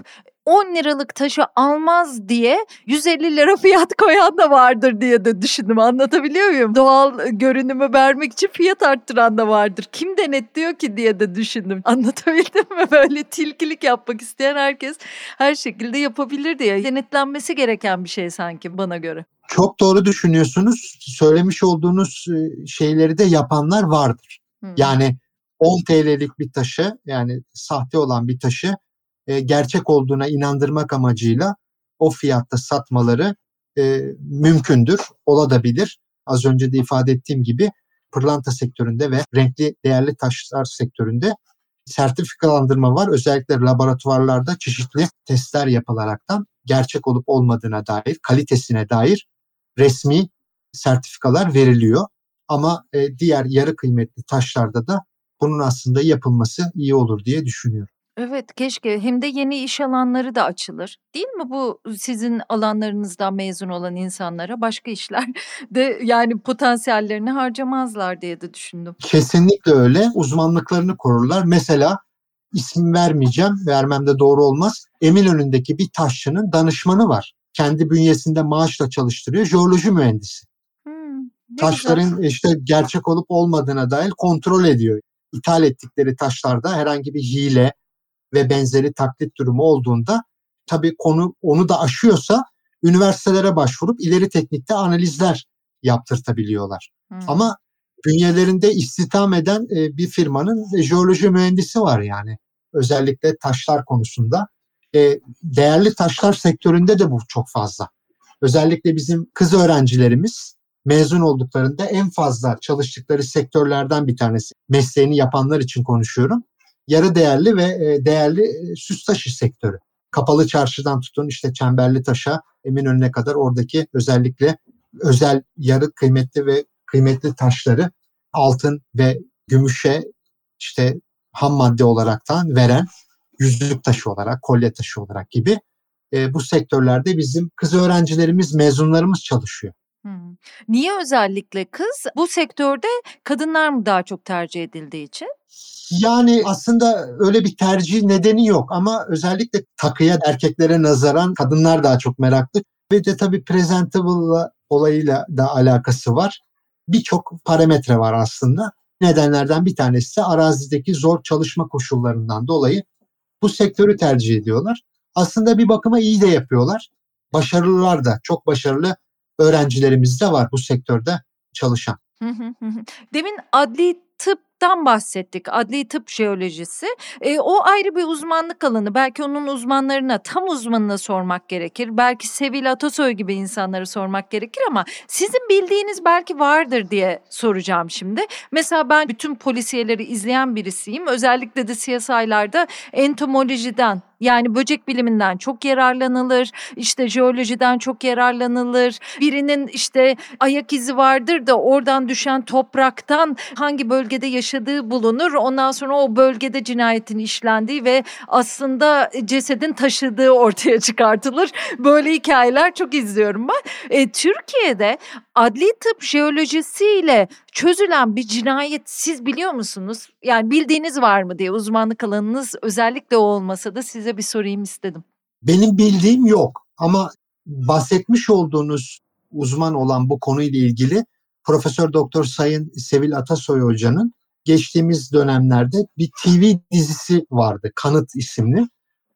10 liralık taşı almaz diye 150 lira fiyat koyan da vardır diye de düşündüm. Anlatabiliyor muyum? Doğal görünümü vermek için fiyat arttıran da vardır. Kim denetliyor ki diye de düşündüm. Anlatabildim mi? Böyle tilkilik yapmak isteyen herkes her şekilde yapabilir diye. Denetlenmesi gereken bir şey sanki bana göre. Çok doğru düşünüyorsunuz. Söylemiş olduğunuz e, şeyleri de yapanlar vardır. Hmm. Yani 10 TL'lik bir taşı yani sahte olan bir taşı e, gerçek olduğuna inandırmak amacıyla o fiyatta satmaları e, mümkündür, olabilir. Az önce de ifade ettiğim gibi pırlanta sektöründe ve renkli değerli taşlar sektöründe sertifikalandırma var. Özellikle laboratuvarlarda çeşitli testler yapılaraktan gerçek olup olmadığına dair, kalitesine dair resmi sertifikalar veriliyor. Ama e, diğer yarı kıymetli taşlarda da bunun aslında yapılması iyi olur diye düşünüyorum. Evet, keşke. Hem de yeni iş alanları da açılır. Değil mi bu sizin alanlarınızdan mezun olan insanlara başka işler de yani potansiyellerini harcamazlar diye de düşündüm. Kesinlikle öyle. Uzmanlıklarını korurlar. Mesela isim vermeyeceğim, vermem de doğru olmaz. Eminönü'ndeki bir taşçının danışmanı var. Kendi bünyesinde maaşla çalıştırıyor. Jeoloji mühendisi. Hmm, Taşların güzel. işte gerçek olup olmadığına dair kontrol ediyor. İthal ettikleri taşlarda herhangi bir hile, ve benzeri taklit durumu olduğunda tabii konu onu da aşıyorsa üniversitelere başvurup ileri teknikte analizler yaptırtabiliyorlar. Hmm. Ama bünyelerinde istihdam eden e, bir firmanın jeoloji mühendisi var yani. Özellikle taşlar konusunda. E, değerli taşlar sektöründe de bu çok fazla. Özellikle bizim kız öğrencilerimiz mezun olduklarında en fazla çalıştıkları sektörlerden bir tanesi. Mesleğini yapanlar için konuşuyorum yarı değerli ve e, değerli e, süs taşı sektörü. Kapalı çarşıdan tutun işte Çemberli Taş'a Eminönü'ne kadar oradaki özellikle özel yarı kıymetli ve kıymetli taşları altın ve gümüşe işte ham madde olaraktan veren yüzlük taşı olarak, kolye taşı olarak gibi e, bu sektörlerde bizim kız öğrencilerimiz, mezunlarımız çalışıyor. Hmm. Niye özellikle kız? Bu sektörde kadınlar mı daha çok tercih edildiği için? Yani aslında öyle bir tercih nedeni yok ama özellikle takıya erkeklere nazaran kadınlar daha çok meraklı. Ve de tabii presentable olayıyla da alakası var. Birçok parametre var aslında. Nedenlerden bir tanesi de arazideki zor çalışma koşullarından dolayı bu sektörü tercih ediyorlar. aslında bir bakıma iyi de yapıyorlar. Başarılılar da çok başarılı öğrencilerimiz de var bu sektörde çalışan. Demin adli tıptan bahsettik. Adli tıp jeolojisi. E, o ayrı bir uzmanlık alanı. Belki onun uzmanlarına, tam uzmanına sormak gerekir. Belki Sevil Atasoy gibi insanları sormak gerekir ama sizin bildiğiniz belki vardır diye soracağım şimdi. Mesela ben bütün polisiyeleri izleyen birisiyim. Özellikle de CSI'larda entomolojiden yani böcek biliminden çok yararlanılır. İşte jeolojiden çok yararlanılır. Birinin işte ayak izi vardır da oradan düşen topraktan hangi bölgede yaşadığı bulunur. Ondan sonra o bölgede cinayetin işlendiği ve aslında cesedin taşıdığı ortaya çıkartılır. Böyle hikayeler çok izliyorum ben. E, Türkiye'de adli tıp jeolojisiyle çözülen bir cinayet siz biliyor musunuz? Yani bildiğiniz var mı diye uzmanlık alanınız özellikle o olmasa da size bir sorayım istedim. Benim bildiğim yok ama bahsetmiş olduğunuz uzman olan bu konuyla ilgili Profesör Doktor Sayın Sevil Atasoy Hoca'nın geçtiğimiz dönemlerde bir TV dizisi vardı. Kanıt isimli.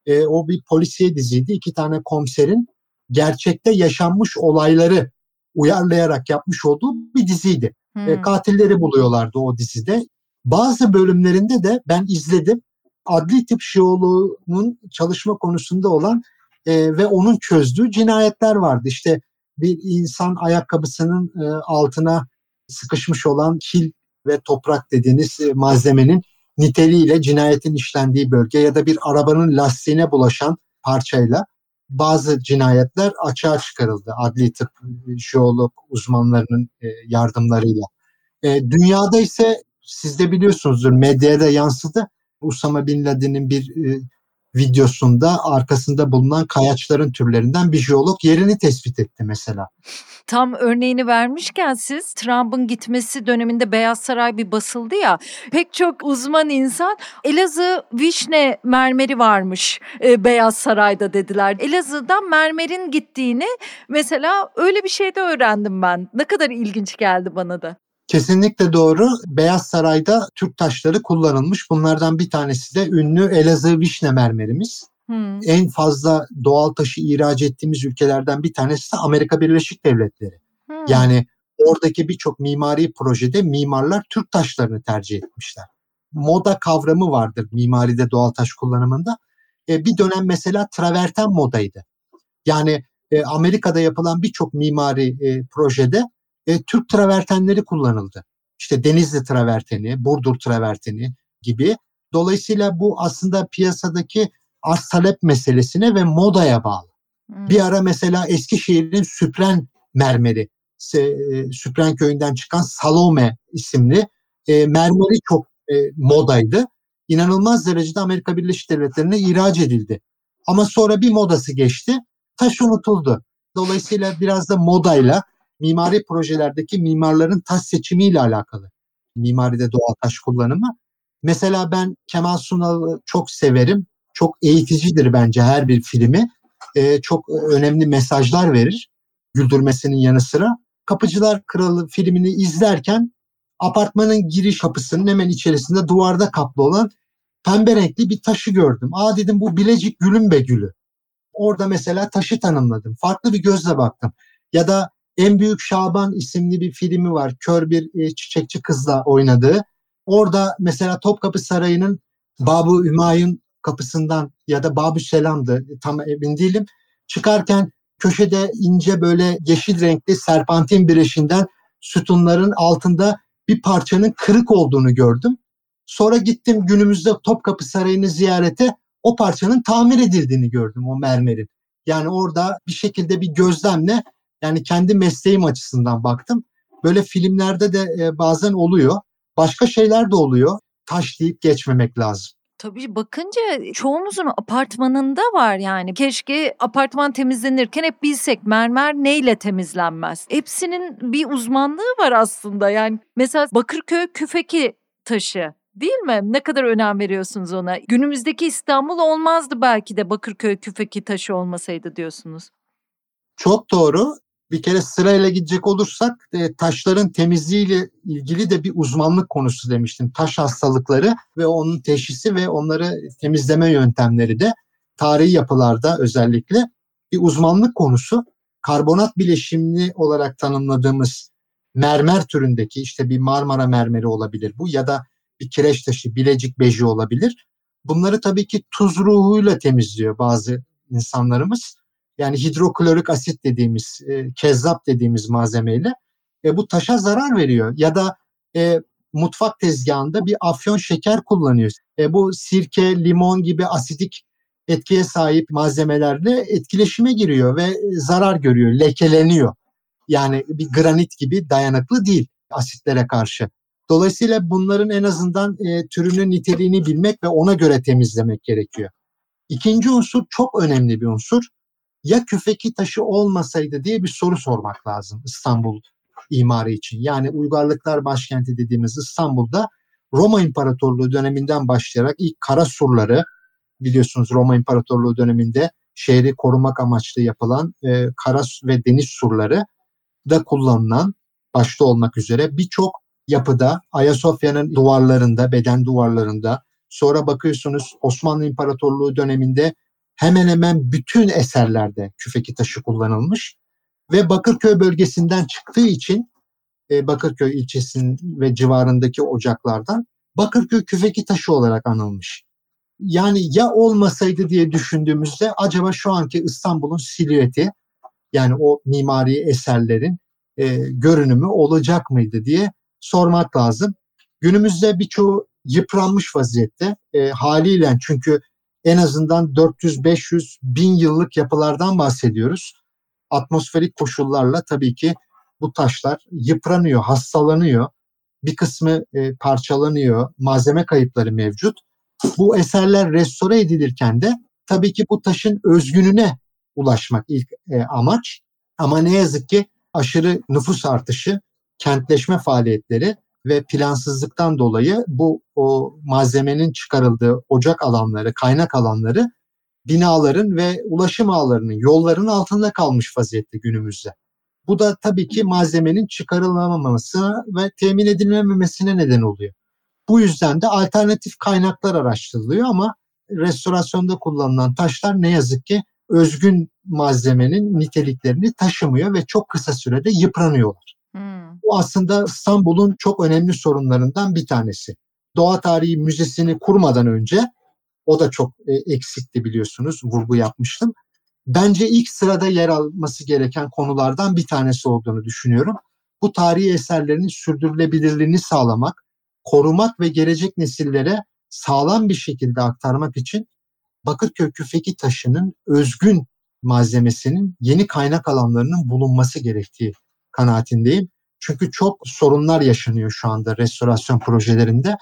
E, o bir polisiye diziydi. İki tane komiserin gerçekte yaşanmış olayları uyarlayarak yapmış olduğu bir diziydi. Hmm. E, katilleri buluyorlardı o dizide. Bazı bölümlerinde de ben izledim. Adli tıp jeoloğunun çalışma konusunda olan e, ve onun çözdüğü cinayetler vardı. İşte bir insan ayakkabısının e, altına sıkışmış olan kil ve toprak dediğiniz e, malzemenin niteliğiyle cinayetin işlendiği bölge ya da bir arabanın lastiğine bulaşan parçayla bazı cinayetler açığa çıkarıldı adli tıp jeolog uzmanlarının e, yardımlarıyla. E, dünyada ise siz de biliyorsunuzdur medyada yansıdı. Usama Bin Laden'in bir e, videosunda arkasında bulunan kayaçların türlerinden bir jeolog yerini tespit etti mesela. Tam örneğini vermişken siz Trump'ın gitmesi döneminde Beyaz Saray bir basıldı ya. Pek çok uzman insan Elazığ vişne mermeri varmış e, Beyaz Saray'da dediler. Elazığ'dan mermerin gittiğini mesela öyle bir şey de öğrendim ben. Ne kadar ilginç geldi bana da. Kesinlikle doğru. Beyaz Saray'da Türk taşları kullanılmış. Bunlardan bir tanesi de ünlü Elazığ vişne mermerimiz. Hmm. En fazla doğal taşı ihraç ettiğimiz ülkelerden bir tanesi de Amerika Birleşik Devletleri. Hmm. Yani oradaki birçok mimari projede mimarlar Türk taşlarını tercih etmişler. Moda kavramı vardır mimaride doğal taş kullanımında. E, bir dönem mesela traverten modaydı. Yani e, Amerika'da yapılan birçok mimari e, projede e, Türk travertenleri kullanıldı. İşte Denizli traverteni, Burdur traverteni gibi. Dolayısıyla bu aslında piyasadaki arz talep meselesine ve modaya bağlı. Hmm. Bir ara mesela Eskişehir'in Süpren mermeri, e, Süpren köyünden çıkan Salome isimli e, mermeri çok e, modaydı. İnanılmaz derecede Amerika Birleşik Devletleri'ne ihraç edildi. Ama sonra bir modası geçti, taş unutuldu. Dolayısıyla biraz da modayla mimari projelerdeki mimarların taş seçimiyle alakalı. Mimaride doğal taş kullanımı. Mesela ben Kemal Sunal'ı çok severim. Çok eğiticidir bence her bir filmi. Ee, çok önemli mesajlar verir. Güldürmesinin yanı sıra. Kapıcılar Kralı filmini izlerken apartmanın giriş kapısının hemen içerisinde duvarda kaplı olan pembe renkli bir taşı gördüm. Aa dedim bu Bilecik Gülümbe Gülü. Orada mesela taşı tanımladım. Farklı bir gözle baktım. Ya da en Büyük Şaban isimli bir filmi var. Kör bir e, çiçekçi kızla oynadığı. Orada mesela Topkapı Sarayı'nın Babu Hümayun kapısından ya da Babü Selam'dı tam emin değilim. Çıkarken köşede ince böyle yeşil renkli serpantin bireşinden sütunların altında bir parçanın kırık olduğunu gördüm. Sonra gittim günümüzde Topkapı Sarayı'nı ziyarete o parçanın tamir edildiğini gördüm o mermerin. Yani orada bir şekilde bir gözlemle yani kendi mesleğim açısından baktım. Böyle filmlerde de e, bazen oluyor. Başka şeyler de oluyor. Taş deyip geçmemek lazım. Tabii bakınca çoğumuzun apartmanında var yani. Keşke apartman temizlenirken hep bilsek mermer neyle temizlenmez. Hepsinin bir uzmanlığı var aslında. Yani mesela Bakırköy küfeki taşı değil mi? Ne kadar önem veriyorsunuz ona? Günümüzdeki İstanbul olmazdı belki de Bakırköy küfeki taşı olmasaydı diyorsunuz. Çok doğru bir kere sırayla gidecek olursak e, taşların temizliğiyle ilgili de bir uzmanlık konusu demiştim. Taş hastalıkları ve onun teşhisi ve onları temizleme yöntemleri de tarihi yapılarda özellikle bir uzmanlık konusu. Karbonat bileşimli olarak tanımladığımız mermer türündeki işte bir Marmara mermeri olabilir bu ya da bir kireç taşı, bilecik beji olabilir. Bunları tabii ki tuz ruhuyla temizliyor bazı insanlarımız. Yani hidroklorik asit dediğimiz, e, kezzap dediğimiz malzemeyle e, bu taşa zarar veriyor. Ya da e, mutfak tezgahında bir afyon şeker kullanıyor. E, bu sirke, limon gibi asidik etkiye sahip malzemelerle etkileşime giriyor ve zarar görüyor, lekeleniyor. Yani bir granit gibi dayanıklı değil asitlere karşı. Dolayısıyla bunların en azından e, türünün niteliğini bilmek ve ona göre temizlemek gerekiyor. İkinci unsur çok önemli bir unsur. Ya küfeki taşı olmasaydı diye bir soru sormak lazım İstanbul imarı için. Yani uygarlıklar başkenti dediğimiz İstanbul'da Roma İmparatorluğu döneminden başlayarak ilk kara surları biliyorsunuz Roma İmparatorluğu döneminde şehri korumak amaçlı yapılan e, kara ve deniz surları da kullanılan başta olmak üzere birçok yapıda Ayasofya'nın duvarlarında, beden duvarlarında sonra bakıyorsunuz Osmanlı İmparatorluğu döneminde hemen hemen bütün eserlerde küfeki taşı kullanılmış ve Bakırköy bölgesinden çıktığı için e, Bakırköy ilçesinin ve civarındaki ocaklardan Bakırköy küfeki taşı olarak anılmış. Yani ya olmasaydı diye düşündüğümüzde acaba şu anki İstanbul'un silüeti yani o mimari eserlerin e, görünümü olacak mıydı diye sormak lazım. Günümüzde birçoğu yıpranmış vaziyette e, haliyle çünkü en azından 400-500 bin yıllık yapılardan bahsediyoruz. Atmosferik koşullarla tabii ki bu taşlar yıpranıyor, hastalanıyor. Bir kısmı e, parçalanıyor, malzeme kayıpları mevcut. Bu eserler restore edilirken de tabii ki bu taşın özgününe ulaşmak ilk e, amaç. Ama ne yazık ki aşırı nüfus artışı, kentleşme faaliyetleri ve plansızlıktan dolayı bu o malzemenin çıkarıldığı ocak alanları, kaynak alanları binaların ve ulaşım ağlarının, yolların altında kalmış vaziyette günümüzde. Bu da tabii ki malzemenin çıkarılamaması ve temin edilmemesine neden oluyor. Bu yüzden de alternatif kaynaklar araştırılıyor ama restorasyonda kullanılan taşlar ne yazık ki özgün malzemenin niteliklerini taşımıyor ve çok kısa sürede yıpranıyorlar. Bu aslında İstanbul'un çok önemli sorunlarından bir tanesi. Doğa Tarihi Müzesi'ni kurmadan önce o da çok e, eksikti biliyorsunuz vurgu yapmıştım. Bence ilk sırada yer alması gereken konulardan bir tanesi olduğunu düşünüyorum. Bu tarihi eserlerin sürdürülebilirliğini sağlamak, korumak ve gelecek nesillere sağlam bir şekilde aktarmak için Bakırköy küfeki taşının özgün malzemesinin yeni kaynak alanlarının bulunması gerektiği kanaatindeyim. Çünkü çok sorunlar yaşanıyor şu anda restorasyon projelerinde.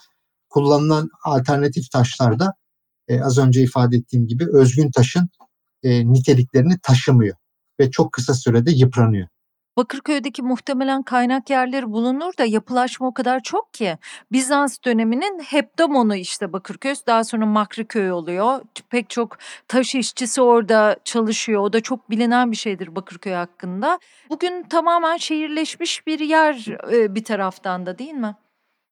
Kullanılan alternatif taşlarda e, az önce ifade ettiğim gibi özgün taşın e, niteliklerini taşımıyor ve çok kısa sürede yıpranıyor. Bakırköy'deki muhtemelen kaynak yerleri bulunur da yapılaşma o kadar çok ki. Bizans döneminin Heptamonu işte Bakırköy daha sonra Makriköy oluyor. Pek çok taş işçisi orada çalışıyor. O da çok bilinen bir şeydir Bakırköy hakkında. Bugün tamamen şehirleşmiş bir yer e, bir taraftan da değil mi?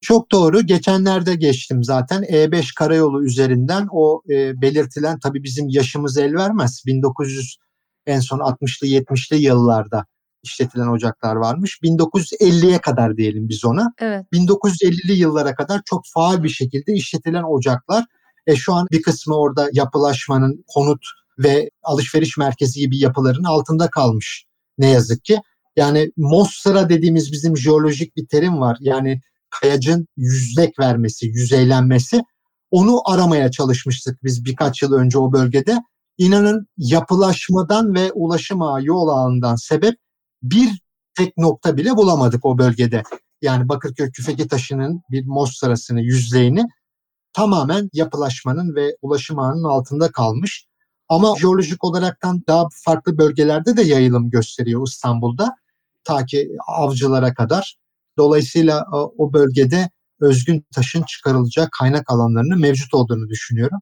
Çok doğru. Geçenlerde geçtim zaten. E5 karayolu üzerinden o e, belirtilen tabii bizim yaşımız el vermez. 1900 en son 60'lı 70'li yıllarda işletilen ocaklar varmış. 1950'ye kadar diyelim biz ona. Evet. 1950'li yıllara kadar çok faal bir şekilde işletilen ocaklar. E şu an bir kısmı orada yapılaşmanın konut ve alışveriş merkezi gibi yapıların altında kalmış ne yazık ki. Yani Mostra dediğimiz bizim jeolojik bir terim var. Yani kayacın yüzlek vermesi, yüzeylenmesi. Onu aramaya çalışmıştık biz birkaç yıl önce o bölgede. İnanın yapılaşmadan ve ulaşım ağı yol ağından sebep bir tek nokta bile bulamadık o bölgede. Yani Bakırköy Küfeki Taşı'nın bir Mostra'sını, yüzeyini tamamen yapılaşmanın ve ulaşım ağının altında kalmış. Ama jeolojik olaraktan daha farklı bölgelerde de yayılım gösteriyor İstanbul'da. Ta ki avcılara kadar. Dolayısıyla e, o bölgede özgün taşın çıkarılacak kaynak alanlarının mevcut olduğunu düşünüyorum.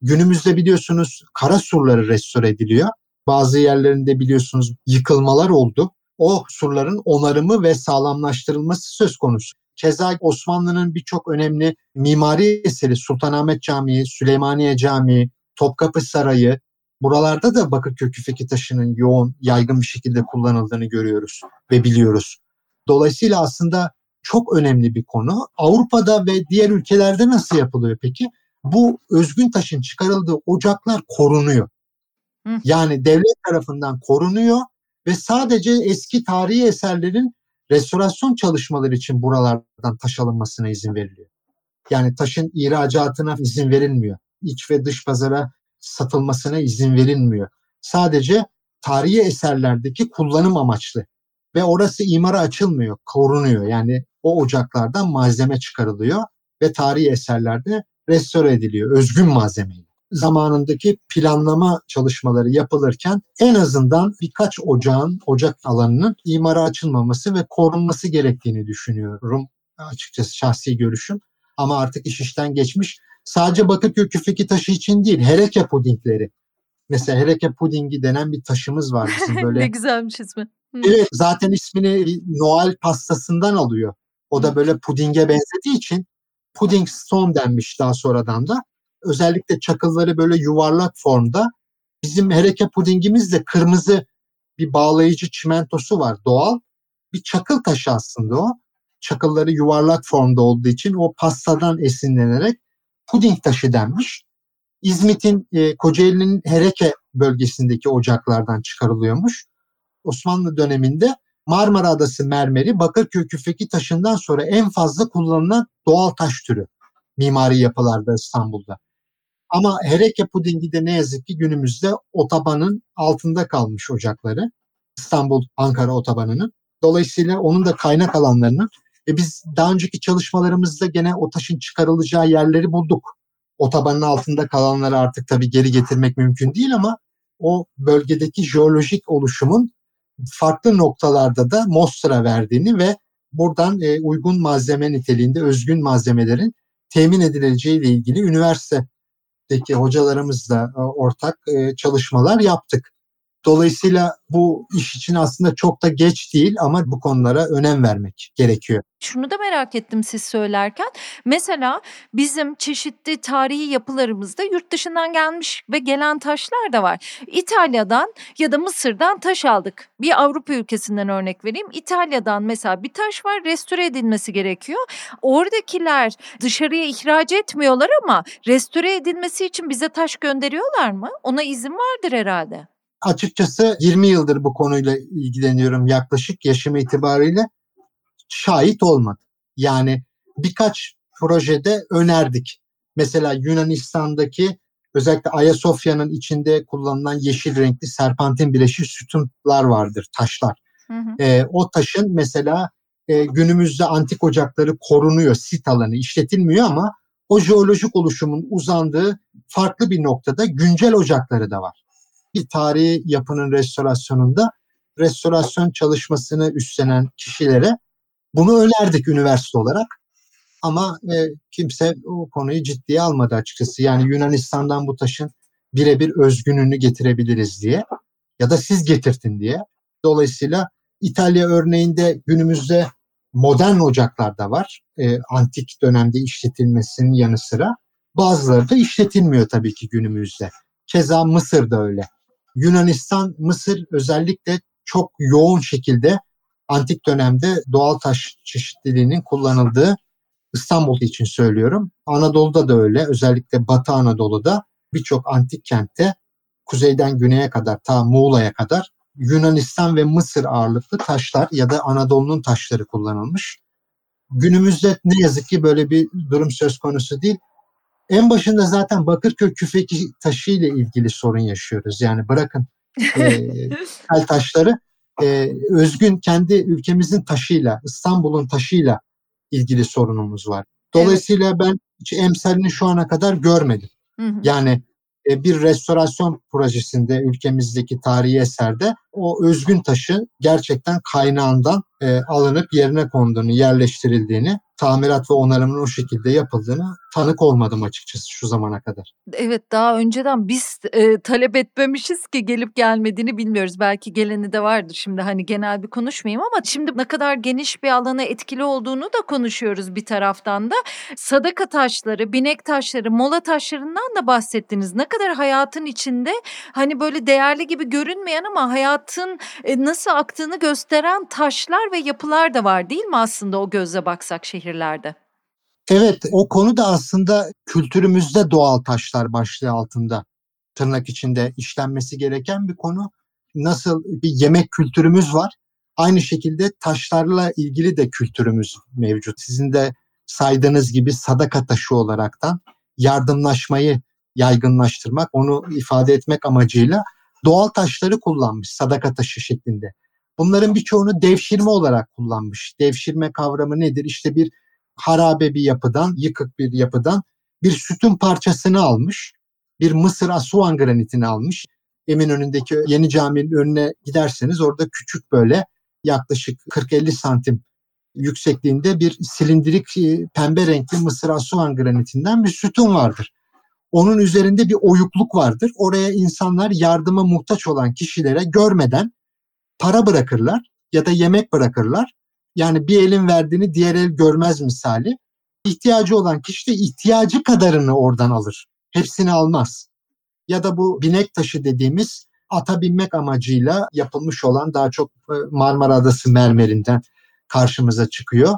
Günümüzde biliyorsunuz kara surları restore ediliyor. Bazı yerlerinde biliyorsunuz yıkılmalar oldu o surların onarımı ve sağlamlaştırılması söz konusu. Keza Osmanlı'nın birçok önemli mimari eseri Sultanahmet Camii, Süleymaniye Camii, Topkapı Sarayı, buralarda da Bakırköy küfeki taşının yoğun, yaygın bir şekilde kullanıldığını görüyoruz ve biliyoruz. Dolayısıyla aslında çok önemli bir konu. Avrupa'da ve diğer ülkelerde nasıl yapılıyor peki? Bu özgün taşın çıkarıldığı ocaklar korunuyor. Hı. Yani devlet tarafından korunuyor ve sadece eski tarihi eserlerin restorasyon çalışmaları için buralardan taş alınmasına izin veriliyor. Yani taşın ihracatına izin verilmiyor. İç ve dış pazara satılmasına izin verilmiyor. Sadece tarihi eserlerdeki kullanım amaçlı ve orası imara açılmıyor, korunuyor. Yani o ocaklardan malzeme çıkarılıyor ve tarihi eserlerde restore ediliyor özgün malzemeyle. Zamanındaki planlama çalışmaları yapılırken en azından birkaç ocağın, ocak alanının imara açılmaması ve korunması gerektiğini düşünüyorum. Açıkçası şahsi görüşüm. Ama artık iş işten geçmiş. Sadece Bakırköy küfeki taşı için değil, hereke pudingleri. Mesela hereke pudingi denen bir taşımız var bizim böyle. ne güzelmiş ismi. Evet zaten ismini Noel pastasından alıyor. O da böyle pudinge benzediği için pudding stone denmiş daha sonradan da. Özellikle çakılları böyle yuvarlak formda. Bizim hereke pudingimiz de kırmızı bir bağlayıcı çimentosu var doğal. Bir çakıl taşı aslında o. Çakılları yuvarlak formda olduğu için o pastadan esinlenerek puding taşı denmiş. İzmit'in e, Kocaeli'nin Hereke bölgesindeki ocaklardan çıkarılıyormuş. Osmanlı döneminde Marmara Adası mermeri Bakırköy küfeki taşından sonra en fazla kullanılan doğal taş türü mimari yapılarda İstanbul'da. Ama Hereke pudingi de ne yazık ki günümüzde otobanın altında kalmış ocakları. İstanbul-Ankara otobanının. Dolayısıyla onun da kaynak alanlarını e biz daha önceki çalışmalarımızda gene o taşın çıkarılacağı yerleri bulduk. Otobanın altında kalanları artık tabii geri getirmek mümkün değil ama o bölgedeki jeolojik oluşumun farklı noktalarda da mostra verdiğini ve buradan e, uygun malzeme niteliğinde özgün malzemelerin temin edileceği ile ilgili üniversitedeki hocalarımızla e, ortak e, çalışmalar yaptık. Dolayısıyla bu iş için aslında çok da geç değil ama bu konulara önem vermek gerekiyor. Şunu da merak ettim siz söylerken. Mesela bizim çeşitli tarihi yapılarımızda yurt dışından gelmiş ve gelen taşlar da var. İtalya'dan ya da Mısır'dan taş aldık. Bir Avrupa ülkesinden örnek vereyim. İtalya'dan mesela bir taş var restore edilmesi gerekiyor. Oradakiler dışarıya ihraç etmiyorlar ama restore edilmesi için bize taş gönderiyorlar mı? Ona izin vardır herhalde açıkçası 20 yıldır bu konuyla ilgileniyorum yaklaşık yaşım itibariyle şahit olmadı. Yani birkaç projede önerdik. Mesela Yunanistan'daki özellikle Ayasofya'nın içinde kullanılan yeşil renkli serpantin bileşik sütunlar vardır, taşlar. Hı hı. E, o taşın mesela e, günümüzde antik ocakları korunuyor, sit alanı işletilmiyor ama o jeolojik oluşumun uzandığı farklı bir noktada güncel ocakları da var bir tarihi yapının restorasyonunda restorasyon çalışmasını üstlenen kişilere bunu önerdik üniversite olarak. Ama e, kimse o konuyu ciddiye almadı açıkçası. Yani Yunanistan'dan bu taşın birebir özgününü getirebiliriz diye ya da siz getirtin diye. Dolayısıyla İtalya örneğinde günümüzde modern ocaklar da var. E, antik dönemde işletilmesinin yanı sıra. Bazıları da işletilmiyor tabii ki günümüzde. Keza Mısır da öyle. Yunanistan, Mısır özellikle çok yoğun şekilde antik dönemde doğal taş çeşitliliğinin kullanıldığı İstanbul için söylüyorum. Anadolu'da da öyle. Özellikle Batı Anadolu'da birçok antik kentte kuzeyden güneye kadar ta Muğla'ya kadar Yunanistan ve Mısır ağırlıklı taşlar ya da Anadolu'nun taşları kullanılmış. Günümüzde ne yazık ki böyle bir durum söz konusu değil. En başında zaten Bakırköy küfeki taşı ile ilgili sorun yaşıyoruz. Yani bırakın e, tel taşları e, özgün kendi ülkemizin taşıyla, İstanbul'un taşıyla ilgili sorunumuz var. Dolayısıyla evet. ben hiç emsalini şu ana kadar görmedim. Hı hı. Yani e, bir restorasyon projesinde ülkemizdeki tarihi eserde o özgün taşı gerçekten kaynağından e, alınıp yerine konduğunu, yerleştirildiğini, tamirat ve onarımın o şekilde yapıldığını tanık olmadım açıkçası şu zamana kadar. Evet daha önceden biz e, talep etmemişiz ki gelip gelmediğini bilmiyoruz. Belki geleni de vardır şimdi hani genel bir konuşmayayım ama şimdi ne kadar geniş bir alana etkili olduğunu da konuşuyoruz bir taraftan da. Sadaka taşları, binek taşları, mola taşlarından da bahsettiniz. Ne kadar hayatın içinde hani böyle değerli gibi görünmeyen ama hayatın e, nasıl aktığını gösteren taşlar ve yapılar da var değil mi aslında o gözle baksak şehirlerde? Evet o konu da aslında kültürümüzde doğal taşlar başlığı altında tırnak içinde işlenmesi gereken bir konu. Nasıl bir yemek kültürümüz var. Aynı şekilde taşlarla ilgili de kültürümüz mevcut. Sizin de saydığınız gibi sadaka taşı olaraktan yardımlaşmayı yaygınlaştırmak, onu ifade etmek amacıyla doğal taşları kullanmış sadaka taşı şeklinde. Bunların birçoğunu devşirme olarak kullanmış. Devşirme kavramı nedir? İşte bir harabe bir yapıdan, yıkık bir yapıdan bir sütun parçasını almış. Bir Mısır Asuan granitini almış. Eminönü'ndeki yeni caminin önüne giderseniz orada küçük böyle yaklaşık 40-50 santim yüksekliğinde bir silindirik e, pembe renkli Mısır Asuan granitinden bir sütun vardır. Onun üzerinde bir oyukluk vardır. Oraya insanlar yardıma muhtaç olan kişilere görmeden para bırakırlar ya da yemek bırakırlar. Yani bir elin verdiğini diğer el görmez misali. İhtiyacı olan kişi de ihtiyacı kadarını oradan alır. Hepsini almaz. Ya da bu binek taşı dediğimiz ata binmek amacıyla yapılmış olan daha çok e, Marmara Adası mermerinden karşımıza çıkıyor.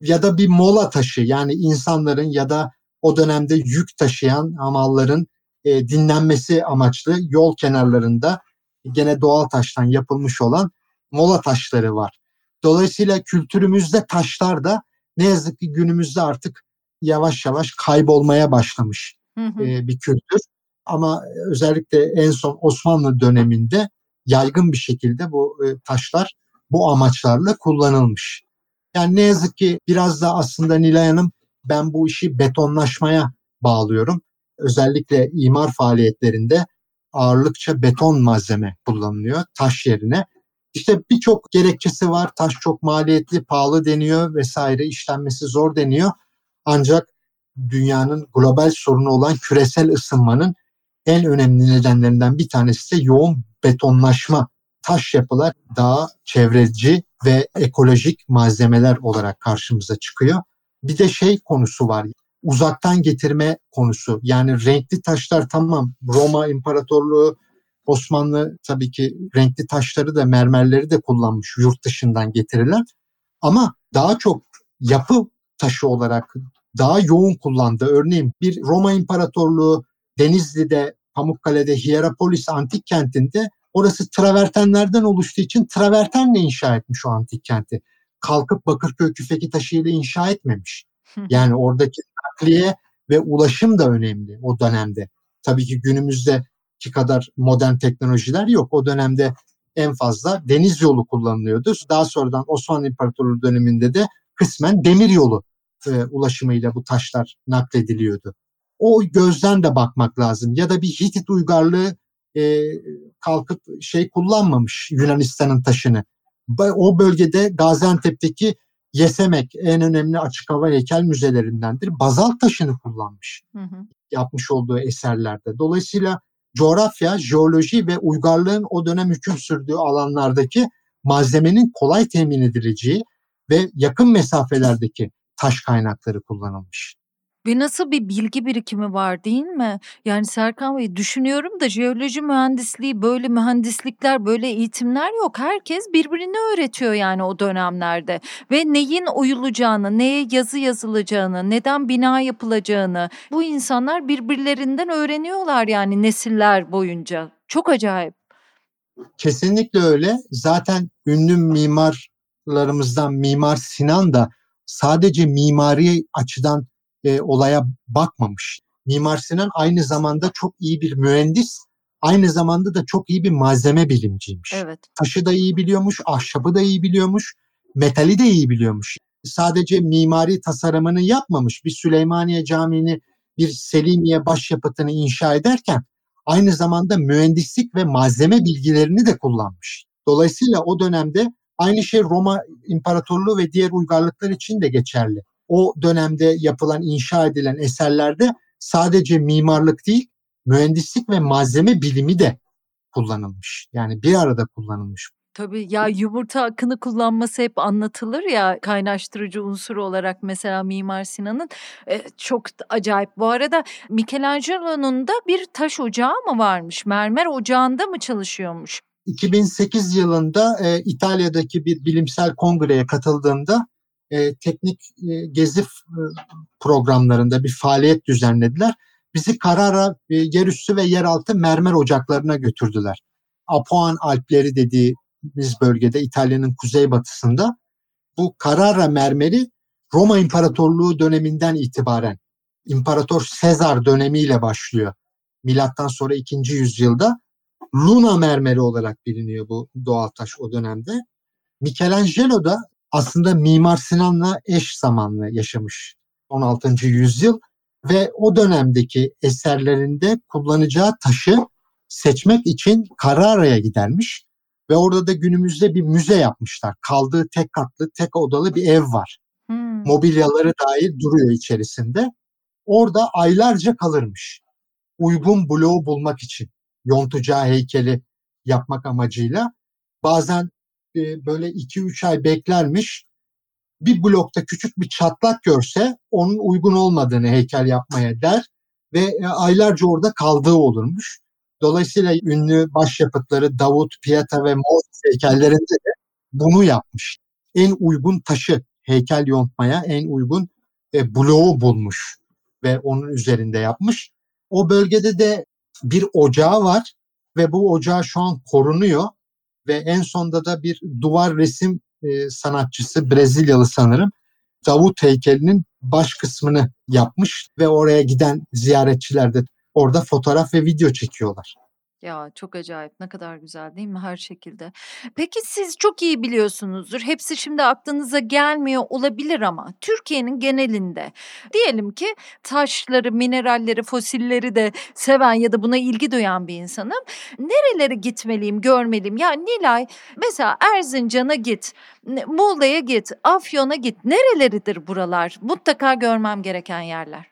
Ya da bir mola taşı yani insanların ya da o dönemde yük taşıyan hamalların e, dinlenmesi amaçlı yol kenarlarında gene doğal taştan yapılmış olan mola taşları var. Dolayısıyla kültürümüzde taşlar da ne yazık ki günümüzde artık yavaş yavaş kaybolmaya başlamış hı hı. E, bir kültür. Ama özellikle en son Osmanlı döneminde yaygın bir şekilde bu e, taşlar bu amaçlarla kullanılmış. Yani ne yazık ki biraz da aslında Nilay Hanım ben bu işi betonlaşmaya bağlıyorum. Özellikle imar faaliyetlerinde ağırlıkça beton malzeme kullanılıyor taş yerine. İşte birçok gerekçesi var. Taş çok maliyetli, pahalı deniyor vesaire, işlenmesi zor deniyor. Ancak dünyanın global sorunu olan küresel ısınmanın en önemli nedenlerinden bir tanesi de yoğun betonlaşma. Taş yapılar daha çevreci ve ekolojik malzemeler olarak karşımıza çıkıyor. Bir de şey konusu var. Uzaktan getirme konusu. Yani renkli taşlar tamam Roma İmparatorluğu Osmanlı tabii ki renkli taşları da mermerleri de kullanmış yurt dışından getirilen. Ama daha çok yapı taşı olarak daha yoğun kullandı. Örneğin bir Roma İmparatorluğu Denizli'de, Pamukkale'de, Hierapolis antik kentinde orası travertenlerden oluştuğu için travertenle inşa etmiş o antik kenti. Kalkıp Bakırköy küfeki taşıyla inşa etmemiş. Yani oradaki nakliye ve ulaşım da önemli o dönemde. Tabii ki günümüzde ki kadar modern teknolojiler yok. O dönemde en fazla deniz yolu kullanılıyordu. Daha sonradan Osmanlı İmparatorluğu döneminde de kısmen demir yolu e, ulaşımıyla bu taşlar naklediliyordu. O gözden de bakmak lazım. Ya da bir Hitit uygarlığı e, kalkıp şey kullanmamış Yunanistan'ın taşını. O bölgede Gaziantep'teki Yesemek en önemli açık hava heykel müzelerindendir. Bazalt taşını kullanmış. Hı hı. Yapmış olduğu eserlerde. Dolayısıyla coğrafya, jeoloji ve uygarlığın o dönem hüküm sürdüğü alanlardaki malzemenin kolay temin edileceği ve yakın mesafelerdeki taş kaynakları kullanılmış. Ve nasıl bir bilgi birikimi var değil mi? Yani Serkan Bey düşünüyorum da jeoloji mühendisliği böyle mühendislikler böyle eğitimler yok. Herkes birbirini öğretiyor yani o dönemlerde. Ve neyin oyulacağını, neye yazı yazılacağını, neden bina yapılacağını bu insanlar birbirlerinden öğreniyorlar yani nesiller boyunca. Çok acayip. Kesinlikle öyle. Zaten ünlü mimarlarımızdan Mimar Sinan da sadece mimari açıdan e, olaya bakmamış. Mimar Sinan aynı zamanda çok iyi bir mühendis, aynı zamanda da çok iyi bir malzeme bilimciymiş. Evet. Taşı da iyi biliyormuş, ahşabı da iyi biliyormuş, metali de iyi biliyormuş. Sadece mimari tasarımını yapmamış. Bir Süleymaniye Camii'ni, bir Selimiye başyapıtını inşa ederken aynı zamanda mühendislik ve malzeme bilgilerini de kullanmış. Dolayısıyla o dönemde aynı şey Roma İmparatorluğu ve diğer uygarlıklar için de geçerli. O dönemde yapılan, inşa edilen eserlerde sadece mimarlık değil, mühendislik ve malzeme bilimi de kullanılmış. Yani bir arada kullanılmış. Tabii ya yumurta akını kullanması hep anlatılır ya kaynaştırıcı unsur olarak mesela Mimar Sinan'ın e, çok acayip. Bu arada Michelangelo'nun da bir taş ocağı mı varmış? Mermer ocağında mı çalışıyormuş? 2008 yılında e, İtalya'daki bir bilimsel kongreye katıldığında e, teknik e, gezi e, programlarında bir faaliyet düzenlediler. Bizi Carrara e, yerüstü ve yeraltı mermer ocaklarına götürdüler. Apuan Alpleri dediğimiz bölgede İtalya'nın kuzeybatısında bu Carrara mermeri Roma İmparatorluğu döneminden itibaren İmparator Sezar dönemiyle başlıyor. Milattan sonra 2. yüzyılda Luna mermeri olarak biliniyor bu doğal taş o dönemde. Michelangelo da aslında Mimar Sinan'la eş zamanlı yaşamış 16. yüzyıl ve o dönemdeki eserlerinde kullanacağı taşı seçmek için Carrara'ya gidermiş ve orada da günümüzde bir müze yapmışlar. Kaldığı tek katlı, tek odalı bir ev var. Hmm. Mobilyaları dahil duruyor içerisinde. Orada aylarca kalırmış. Uygun bloğu bulmak için yontacağı heykeli yapmak amacıyla. Bazen e, böyle 2-3 ay beklermiş. Bir blokta küçük bir çatlak görse onun uygun olmadığını heykel yapmaya der ve e, aylarca orada kaldığı olurmuş. Dolayısıyla ünlü başyapıtları Davut, Pieta ve Moses heykellerinde de bunu yapmış. En uygun taşı heykel yontmaya en uygun e, bloğu bulmuş ve onun üzerinde yapmış. O bölgede de bir ocağı var ve bu ocağı şu an korunuyor ve en sonda da bir duvar resim e, sanatçısı Brezilyalı sanırım Davut heykelinin baş kısmını yapmış ve oraya giden ziyaretçiler de orada fotoğraf ve video çekiyorlar. Ya çok acayip ne kadar güzel değil mi her şekilde. Peki siz çok iyi biliyorsunuzdur. Hepsi şimdi aklınıza gelmiyor olabilir ama Türkiye'nin genelinde diyelim ki taşları, mineralleri, fosilleri de seven ya da buna ilgi duyan bir insanım. Nerelere gitmeliyim, görmeliyim? Ya Nilay mesela Erzincan'a git, Muğla'ya git, Afyon'a git. Nereleridir buralar? Mutlaka görmem gereken yerler.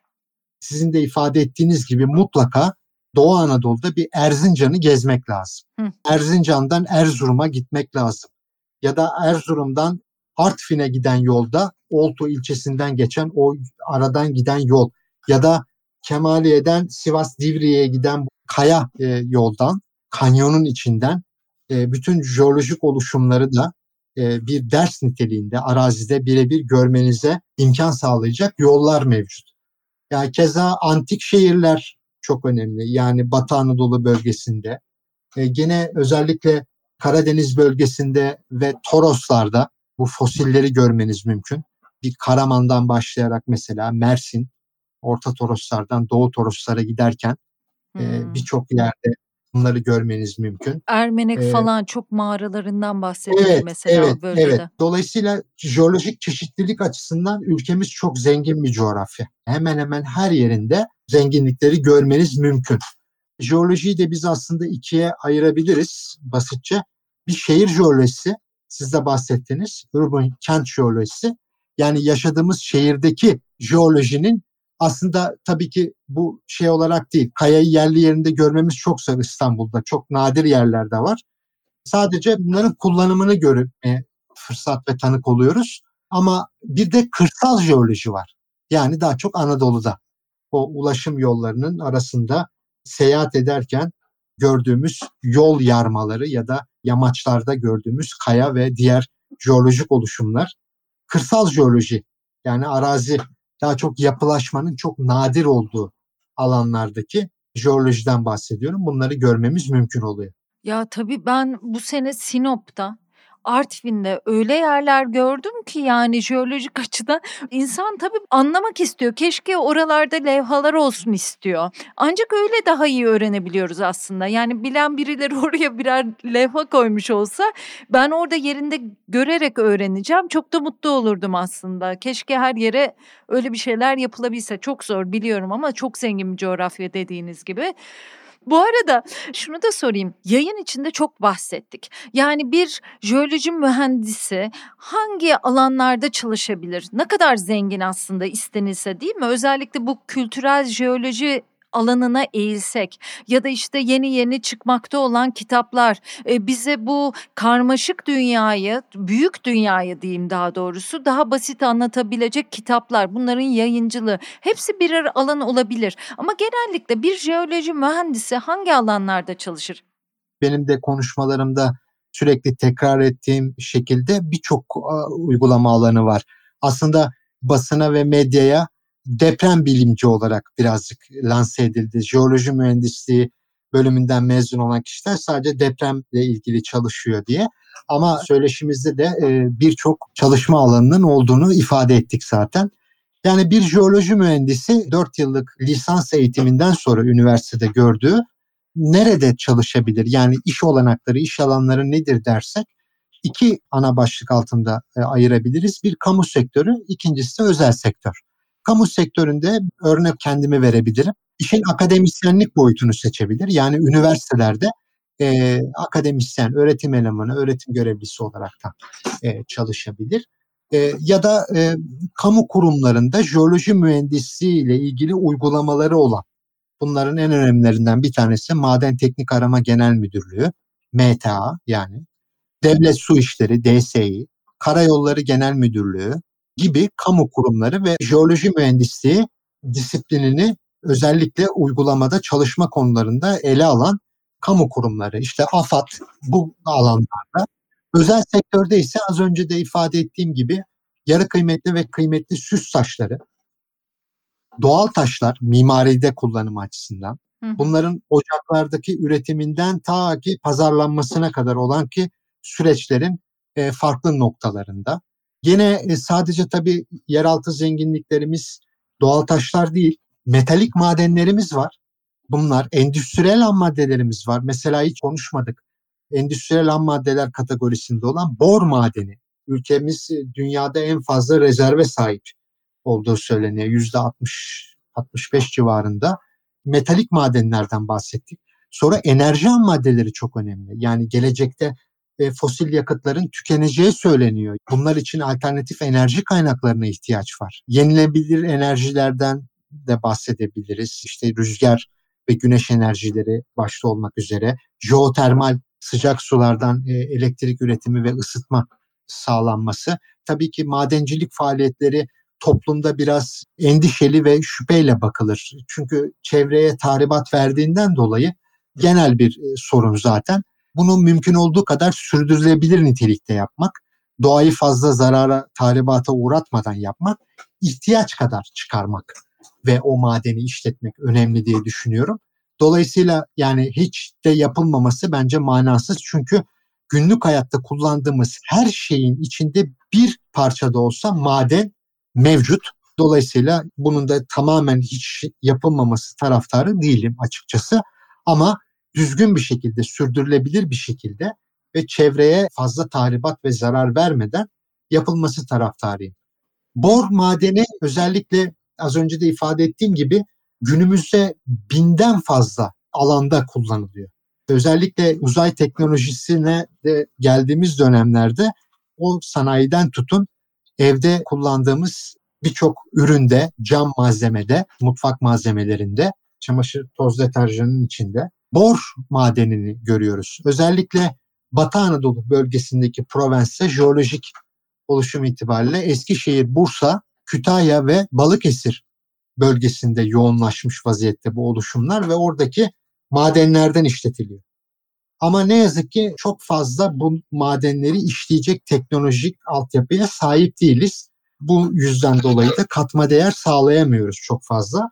Sizin de ifade ettiğiniz gibi mutlaka Doğu Anadolu'da bir Erzincan'ı gezmek lazım. Hı. Erzincan'dan Erzurum'a gitmek lazım. Ya da Erzurum'dan Artvin'e giden yolda Oltu ilçesinden geçen o aradan giden yol ya da Kemaliye'den Sivas Divriğe'ye giden kaya e, yoldan, kanyonun içinden e, bütün jeolojik oluşumları da e, bir ders niteliğinde arazide birebir görmenize imkan sağlayacak yollar mevcut. Yani keza antik şehirler çok önemli. Yani Batı Anadolu bölgesinde. E, gene özellikle Karadeniz bölgesinde ve Toroslarda bu fosilleri görmeniz mümkün. Bir Karaman'dan başlayarak mesela Mersin, Orta Toroslardan Doğu Toroslara giderken e, hmm. e, birçok yerde bunları görmeniz mümkün. Ermenek ee, falan çok mağaralarından bahsediyor evet, mesela evet, bölgede. Evet. Dolayısıyla jeolojik çeşitlilik açısından ülkemiz çok zengin bir coğrafya. Hemen hemen her yerinde zenginlikleri görmeniz mümkün. Jeolojiyi de biz aslında ikiye ayırabiliriz basitçe. Bir şehir jeolojisi, siz de bahsettiniz, urban kent jeolojisi. Yani yaşadığımız şehirdeki jeolojinin aslında tabii ki bu şey olarak değil. Kayayı yerli yerinde görmemiz çok zor İstanbul'da. Çok nadir yerlerde var. Sadece bunların kullanımını görmeye fırsat ve tanık oluyoruz. Ama bir de kırsal jeoloji var. Yani daha çok Anadolu'da. O ulaşım yollarının arasında seyahat ederken gördüğümüz yol yarmaları ya da yamaçlarda gördüğümüz kaya ve diğer jeolojik oluşumlar kırsal jeoloji yani arazi daha çok yapılaşmanın çok nadir olduğu alanlardaki jeolojiden bahsediyorum. Bunları görmemiz mümkün oluyor. Ya tabii ben bu sene Sinop'ta Artvin'de öyle yerler gördüm ki yani jeolojik açıdan insan tabii anlamak istiyor. Keşke oralarda levhalar olsun istiyor. Ancak öyle daha iyi öğrenebiliyoruz aslında. Yani bilen birileri oraya birer levha koymuş olsa ben orada yerinde görerek öğreneceğim. Çok da mutlu olurdum aslında. Keşke her yere öyle bir şeyler yapılabilse. Çok zor biliyorum ama çok zengin bir coğrafya dediğiniz gibi. Bu arada şunu da sorayım. Yayın içinde çok bahsettik. Yani bir jeoloji mühendisi hangi alanlarda çalışabilir? Ne kadar zengin aslında istenilse değil mi? Özellikle bu kültürel jeoloji alanına eğilsek ya da işte yeni yeni çıkmakta olan kitaplar e, bize bu karmaşık dünyayı, büyük dünyayı diyeyim daha doğrusu daha basit anlatabilecek kitaplar, bunların yayıncılığı hepsi birer alan olabilir. Ama genellikle bir jeoloji mühendisi hangi alanlarda çalışır? Benim de konuşmalarımda sürekli tekrar ettiğim şekilde birçok uygulama alanı var. Aslında basına ve medyaya deprem bilimci olarak birazcık lanse edildi. Jeoloji mühendisliği bölümünden mezun olan kişiler sadece depremle ilgili çalışıyor diye. Ama söyleşimizde de e, birçok çalışma alanının olduğunu ifade ettik zaten. Yani bir jeoloji mühendisi 4 yıllık lisans eğitiminden sonra üniversitede gördüğü nerede çalışabilir? Yani iş olanakları, iş alanları nedir dersek iki ana başlık altında e, ayırabiliriz. Bir kamu sektörü, ikincisi de özel sektör. Kamu sektöründe örnek kendimi verebilirim. İşin akademisyenlik boyutunu seçebilir. Yani üniversitelerde e, akademisyen, öğretim elemanı, öğretim görevlisi olarak da e, çalışabilir. E, ya da e, kamu kurumlarında jeoloji mühendisliği ile ilgili uygulamaları olan bunların en önemlilerinden bir tanesi Maden Teknik Arama Genel Müdürlüğü, MTA yani, Devlet Su İşleri, DSİ, Karayolları Genel Müdürlüğü, gibi kamu kurumları ve jeoloji mühendisliği disiplinini özellikle uygulamada çalışma konularında ele alan kamu kurumları. İşte AFAD bu alanlarda. Özel sektörde ise az önce de ifade ettiğim gibi yarı kıymetli ve kıymetli süs taşları, doğal taşlar mimaride kullanım açısından, bunların ocaklardaki üretiminden ta ki pazarlanmasına kadar olan ki süreçlerin farklı noktalarında. Gene e, sadece tabii yeraltı zenginliklerimiz doğal taşlar değil, metalik madenlerimiz var. Bunlar endüstriyel ham maddelerimiz var. Mesela hiç konuşmadık. Endüstriyel ham maddeler kategorisinde olan bor madeni. Ülkemiz e, dünyada en fazla rezerve sahip olduğu söyleniyor. Yüzde 60 65 civarında metalik madenlerden bahsettik. Sonra enerji ham maddeleri çok önemli. Yani gelecekte e, fosil yakıtların tükeneceği söyleniyor. Bunlar için alternatif enerji kaynaklarına ihtiyaç var. Yenilebilir enerjilerden de bahsedebiliriz. İşte rüzgar ve güneş enerjileri başta olmak üzere jeotermal sıcak sulardan e, elektrik üretimi ve ısıtma sağlanması. Tabii ki madencilik faaliyetleri toplumda biraz endişeli ve şüpheyle bakılır. Çünkü çevreye tahribat verdiğinden dolayı genel bir e, sorun zaten bunu mümkün olduğu kadar sürdürülebilir nitelikte yapmak, doğayı fazla zarara, tahribata uğratmadan yapmak, ihtiyaç kadar çıkarmak ve o madeni işletmek önemli diye düşünüyorum. Dolayısıyla yani hiç de yapılmaması bence manasız çünkü günlük hayatta kullandığımız her şeyin içinde bir parça da olsa maden mevcut. Dolayısıyla bunun da tamamen hiç yapılmaması taraftarı değilim açıkçası. Ama düzgün bir şekilde, sürdürülebilir bir şekilde ve çevreye fazla tahribat ve zarar vermeden yapılması taraftarıyım. Bor madeni özellikle az önce de ifade ettiğim gibi günümüzde binden fazla alanda kullanılıyor. Özellikle uzay teknolojisine de geldiğimiz dönemlerde o sanayiden tutun evde kullandığımız birçok üründe, cam malzemede, mutfak malzemelerinde, çamaşır toz deterjanının içinde bor madenini görüyoruz. Özellikle Batı Anadolu bölgesindeki Provence'de jeolojik oluşum itibariyle Eskişehir, Bursa, Kütahya ve Balıkesir bölgesinde yoğunlaşmış vaziyette bu oluşumlar ve oradaki madenlerden işletiliyor. Ama ne yazık ki çok fazla bu madenleri işleyecek teknolojik altyapıya sahip değiliz. Bu yüzden dolayı da katma değer sağlayamıyoruz çok fazla.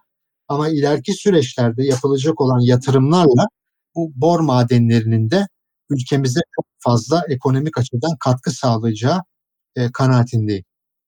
Ama ileriki süreçlerde yapılacak olan yatırımlarla bu bor madenlerinin de ülkemize çok fazla ekonomik açıdan katkı sağlayacağı e, kanaatindeyim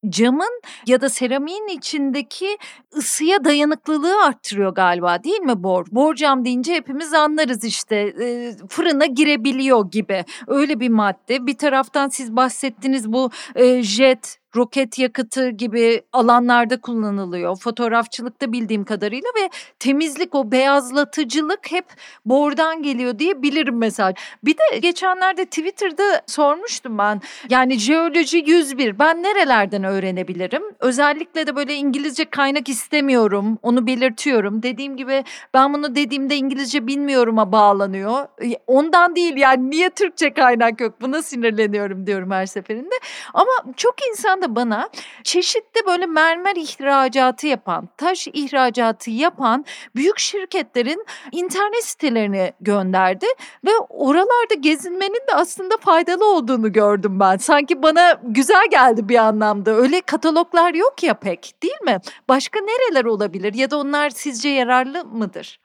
camın ya da seramiğin içindeki ısıya dayanıklılığı arttırıyor galiba değil mi bor? Bor cam deyince hepimiz anlarız işte e, fırına girebiliyor gibi öyle bir madde. Bir taraftan siz bahsettiniz bu e, jet roket yakıtı gibi alanlarda kullanılıyor. Fotoğrafçılıkta bildiğim kadarıyla ve temizlik o beyazlatıcılık hep bordan geliyor diye bilirim mesela. Bir de geçenlerde Twitter'da sormuştum ben. Yani jeoloji 101 ben nerelerden öğrenebilirim? Özellikle de böyle İngilizce kaynak istemiyorum. Onu belirtiyorum. Dediğim gibi ben bunu dediğimde İngilizce bilmiyorum'a bağlanıyor. Ondan değil yani niye Türkçe kaynak yok buna sinirleniyorum diyorum her seferinde. Ama çok insan bana çeşitli böyle mermer ihracatı yapan, taş ihracatı yapan büyük şirketlerin internet sitelerini gönderdi ve oralarda gezinmenin de aslında faydalı olduğunu gördüm ben. Sanki bana güzel geldi bir anlamda. Öyle kataloglar yok ya pek değil mi? Başka nereler olabilir ya da onlar sizce yararlı mıdır?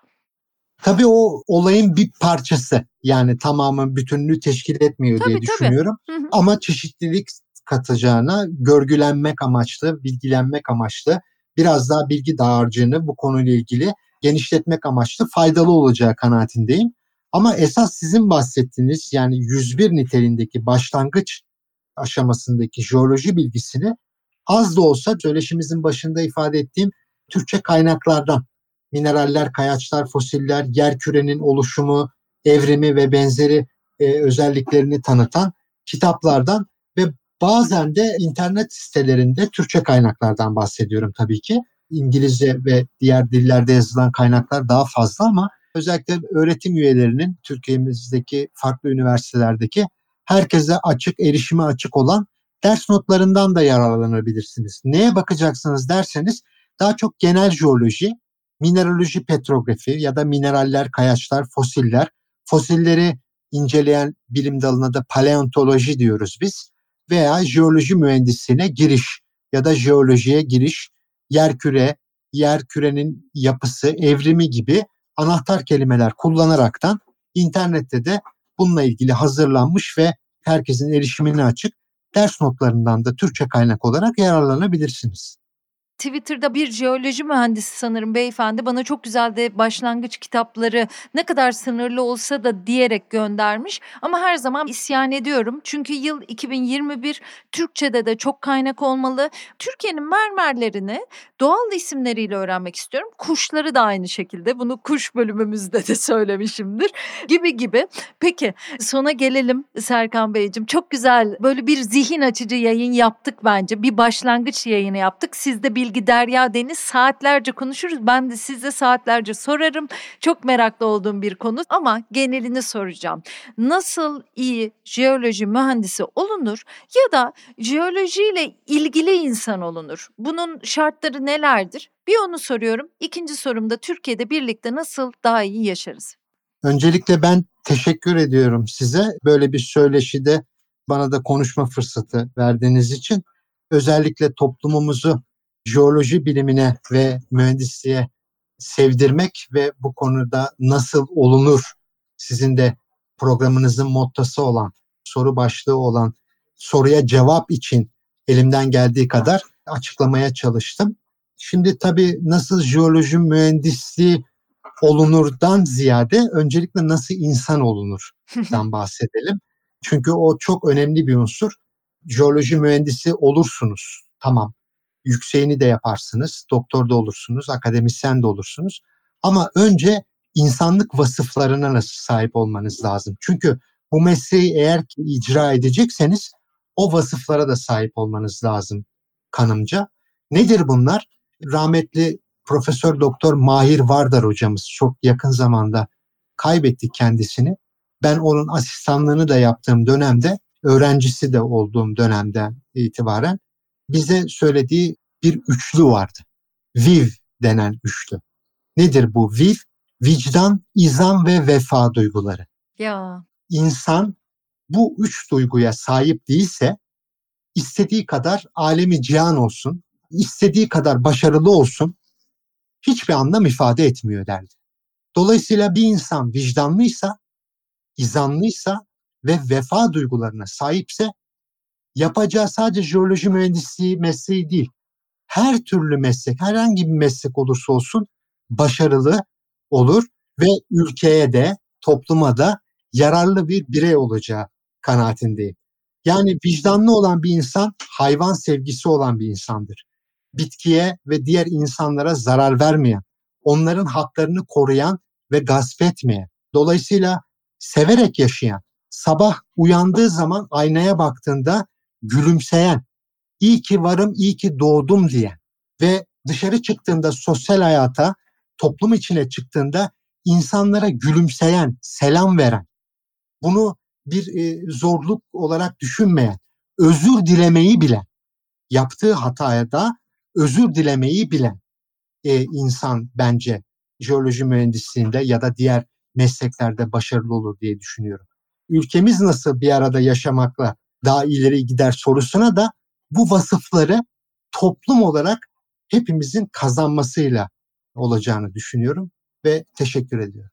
Tabii o olayın bir parçası. Yani tamamı bütünlüğü teşkil etmiyor tabii, diye düşünüyorum. Hı hı. Ama çeşitlilik katacağına görgülenmek amaçlı, bilgilenmek amaçlı, biraz daha bilgi dağarcığını bu konuyla ilgili genişletmek amaçlı faydalı olacağı kanaatindeyim. Ama esas sizin bahsettiğiniz yani 101 niteliğindeki başlangıç aşamasındaki jeoloji bilgisini az da olsa söyleşimizin başında ifade ettiğim Türkçe kaynaklardan mineraller, kayaçlar, fosiller, yer kürenin oluşumu, evrimi ve benzeri e, özelliklerini tanıtan kitaplardan ve bazen de internet sitelerinde Türkçe kaynaklardan bahsediyorum tabii ki. İngilizce ve diğer dillerde yazılan kaynaklar daha fazla ama özellikle öğretim üyelerinin Türkiye'mizdeki farklı üniversitelerdeki herkese açık, erişime açık olan ders notlarından da yararlanabilirsiniz. Neye bakacaksınız derseniz daha çok genel jeoloji, mineraloji petrografi ya da mineraller, kayaçlar, fosiller. Fosilleri inceleyen bilim dalına da paleontoloji diyoruz biz. Veya jeoloji mühendisliğine giriş ya da jeolojiye giriş, yer küre, yer kürenin yapısı, evrimi gibi anahtar kelimeler kullanaraktan internette de bununla ilgili hazırlanmış ve herkesin erişimine açık ders notlarından da Türkçe kaynak olarak yararlanabilirsiniz. Twitter'da bir jeoloji mühendisi sanırım beyefendi bana çok güzel de başlangıç kitapları ne kadar sınırlı olsa da diyerek göndermiş. Ama her zaman isyan ediyorum. Çünkü yıl 2021 Türkçe'de de çok kaynak olmalı. Türkiye'nin mermerlerini doğal isimleriyle öğrenmek istiyorum. Kuşları da aynı şekilde. Bunu kuş bölümümüzde de söylemişimdir. Gibi gibi. Peki sona gelelim Serkan Beyciğim. Çok güzel böyle bir zihin açıcı yayın yaptık bence. Bir başlangıç yayını yaptık. Siz de bilgi ilgi Derya Deniz saatlerce konuşuruz. Ben de size saatlerce sorarım. Çok meraklı olduğum bir konu ama genelini soracağım. Nasıl iyi jeoloji mühendisi olunur ya da jeolojiyle ilgili insan olunur? Bunun şartları nelerdir? Bir onu soruyorum. İkinci sorumda Türkiye'de birlikte nasıl daha iyi yaşarız? Öncelikle ben teşekkür ediyorum size. Böyle bir söyleşide bana da konuşma fırsatı verdiğiniz için. Özellikle toplumumuzu jeoloji bilimine ve mühendisliğe sevdirmek ve bu konuda nasıl olunur sizin de programınızın mottosu olan, soru başlığı olan soruya cevap için elimden geldiği kadar açıklamaya çalıştım. Şimdi tabii nasıl jeoloji mühendisliği olunurdan ziyade öncelikle nasıl insan olunurdan bahsedelim. Çünkü o çok önemli bir unsur. Jeoloji mühendisi olursunuz. Tamam yükseğini de yaparsınız, doktor da olursunuz, akademisyen de olursunuz. Ama önce insanlık vasıflarına nasıl sahip olmanız lazım. Çünkü bu mesleği eğer ki icra edecekseniz o vasıflara da sahip olmanız lazım kanımca. Nedir bunlar? Rahmetli Profesör Doktor Mahir Vardar hocamız çok yakın zamanda kaybetti kendisini. Ben onun asistanlığını da yaptığım dönemde, öğrencisi de olduğum dönemden itibaren bize söylediği bir üçlü vardı. Viv denen üçlü. Nedir bu viv? Vicdan, izan ve vefa duyguları. Ya. İnsan bu üç duyguya sahip değilse istediği kadar alemi cihan olsun, istediği kadar başarılı olsun hiçbir anlam ifade etmiyor derdi. Dolayısıyla bir insan vicdanlıysa, izanlıysa ve vefa duygularına sahipse yapacağı sadece jeoloji mühendisliği mesleği değil. Her türlü meslek, herhangi bir meslek olursa olsun başarılı olur ve ülkeye de topluma da yararlı bir birey olacağı kanaatindeyim. Yani vicdanlı olan bir insan hayvan sevgisi olan bir insandır. Bitkiye ve diğer insanlara zarar vermeyen, onların haklarını koruyan ve gasp etmeyen, dolayısıyla severek yaşayan, sabah uyandığı zaman aynaya baktığında gülümseyen, iyi ki varım, iyi ki doğdum diyen ve dışarı çıktığında sosyal hayata, toplum içine çıktığında insanlara gülümseyen, selam veren, bunu bir e, zorluk olarak düşünmeyen, özür dilemeyi bilen, yaptığı hataya da özür dilemeyi bilen e, insan bence jeoloji mühendisliğinde ya da diğer mesleklerde başarılı olur diye düşünüyorum. Ülkemiz nasıl bir arada yaşamakla daha ileri gider sorusuna da bu vasıfları toplum olarak hepimizin kazanmasıyla olacağını düşünüyorum ve teşekkür ediyorum.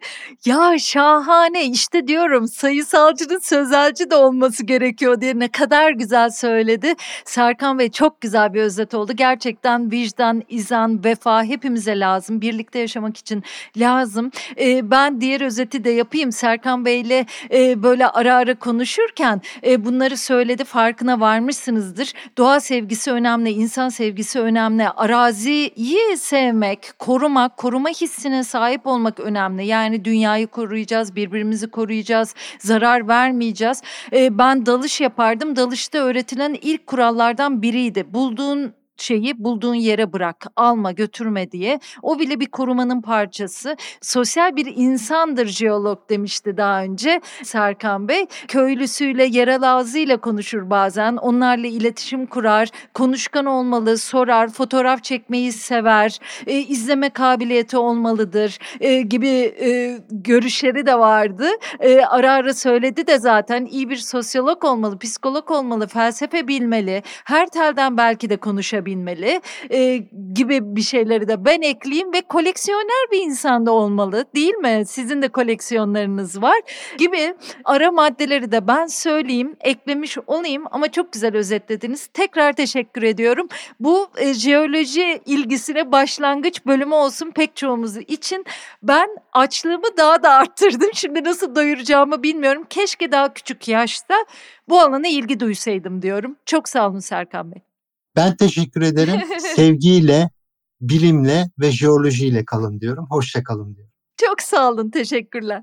Ya şahane işte diyorum sayısalcının sözelci de olması gerekiyor diye ne kadar güzel söyledi. Serkan Bey çok güzel bir özet oldu. Gerçekten vicdan, izan, vefa hepimize lazım. Birlikte yaşamak için lazım. Ee, ben diğer özeti de yapayım. Serkan Bey'le e, böyle ara ara konuşurken e, bunları söyledi farkına varmışsınızdır. Doğa sevgisi önemli, insan sevgisi önemli. Araziyi sevmek, korumak, koruma hissine sahip olmak önemli. Yani dünya dünyayı koruyacağız, birbirimizi koruyacağız, zarar vermeyeceğiz. E, ben dalış yapardım. Dalışta öğretilen ilk kurallardan biriydi. Bulduğun şeyi bulduğun yere bırak, alma, götürme diye. O bile bir korumanın parçası. Sosyal bir insandır jeolog demişti daha önce Serkan Bey. Köylüsüyle, yerel ağzıyla konuşur bazen. Onlarla iletişim kurar, konuşkan olmalı, sorar, fotoğraf çekmeyi sever, e, izleme kabiliyeti olmalıdır e, gibi e, görüşleri de vardı. E, ara ara söyledi de zaten iyi bir sosyolog olmalı, psikolog olmalı, felsefe bilmeli. Her telden belki de konuşabilir ulaşabilmeli e, gibi bir şeyleri de ben ekleyeyim ve koleksiyoner bir insanda olmalı değil mi? Sizin de koleksiyonlarınız var gibi ara maddeleri de ben söyleyeyim, eklemiş olayım ama çok güzel özetlediniz. Tekrar teşekkür ediyorum. Bu e, jeoloji ilgisine başlangıç bölümü olsun pek çoğumuz için. Ben açlığımı daha da arttırdım. Şimdi nasıl doyuracağımı bilmiyorum. Keşke daha küçük yaşta bu alana ilgi duysaydım diyorum. Çok sağ olun Serkan Bey. Ben teşekkür ederim. Sevgiyle, bilimle ve jeolojiyle kalın diyorum. Hoşça kalın diyorum. Çok sağ olun. Teşekkürler.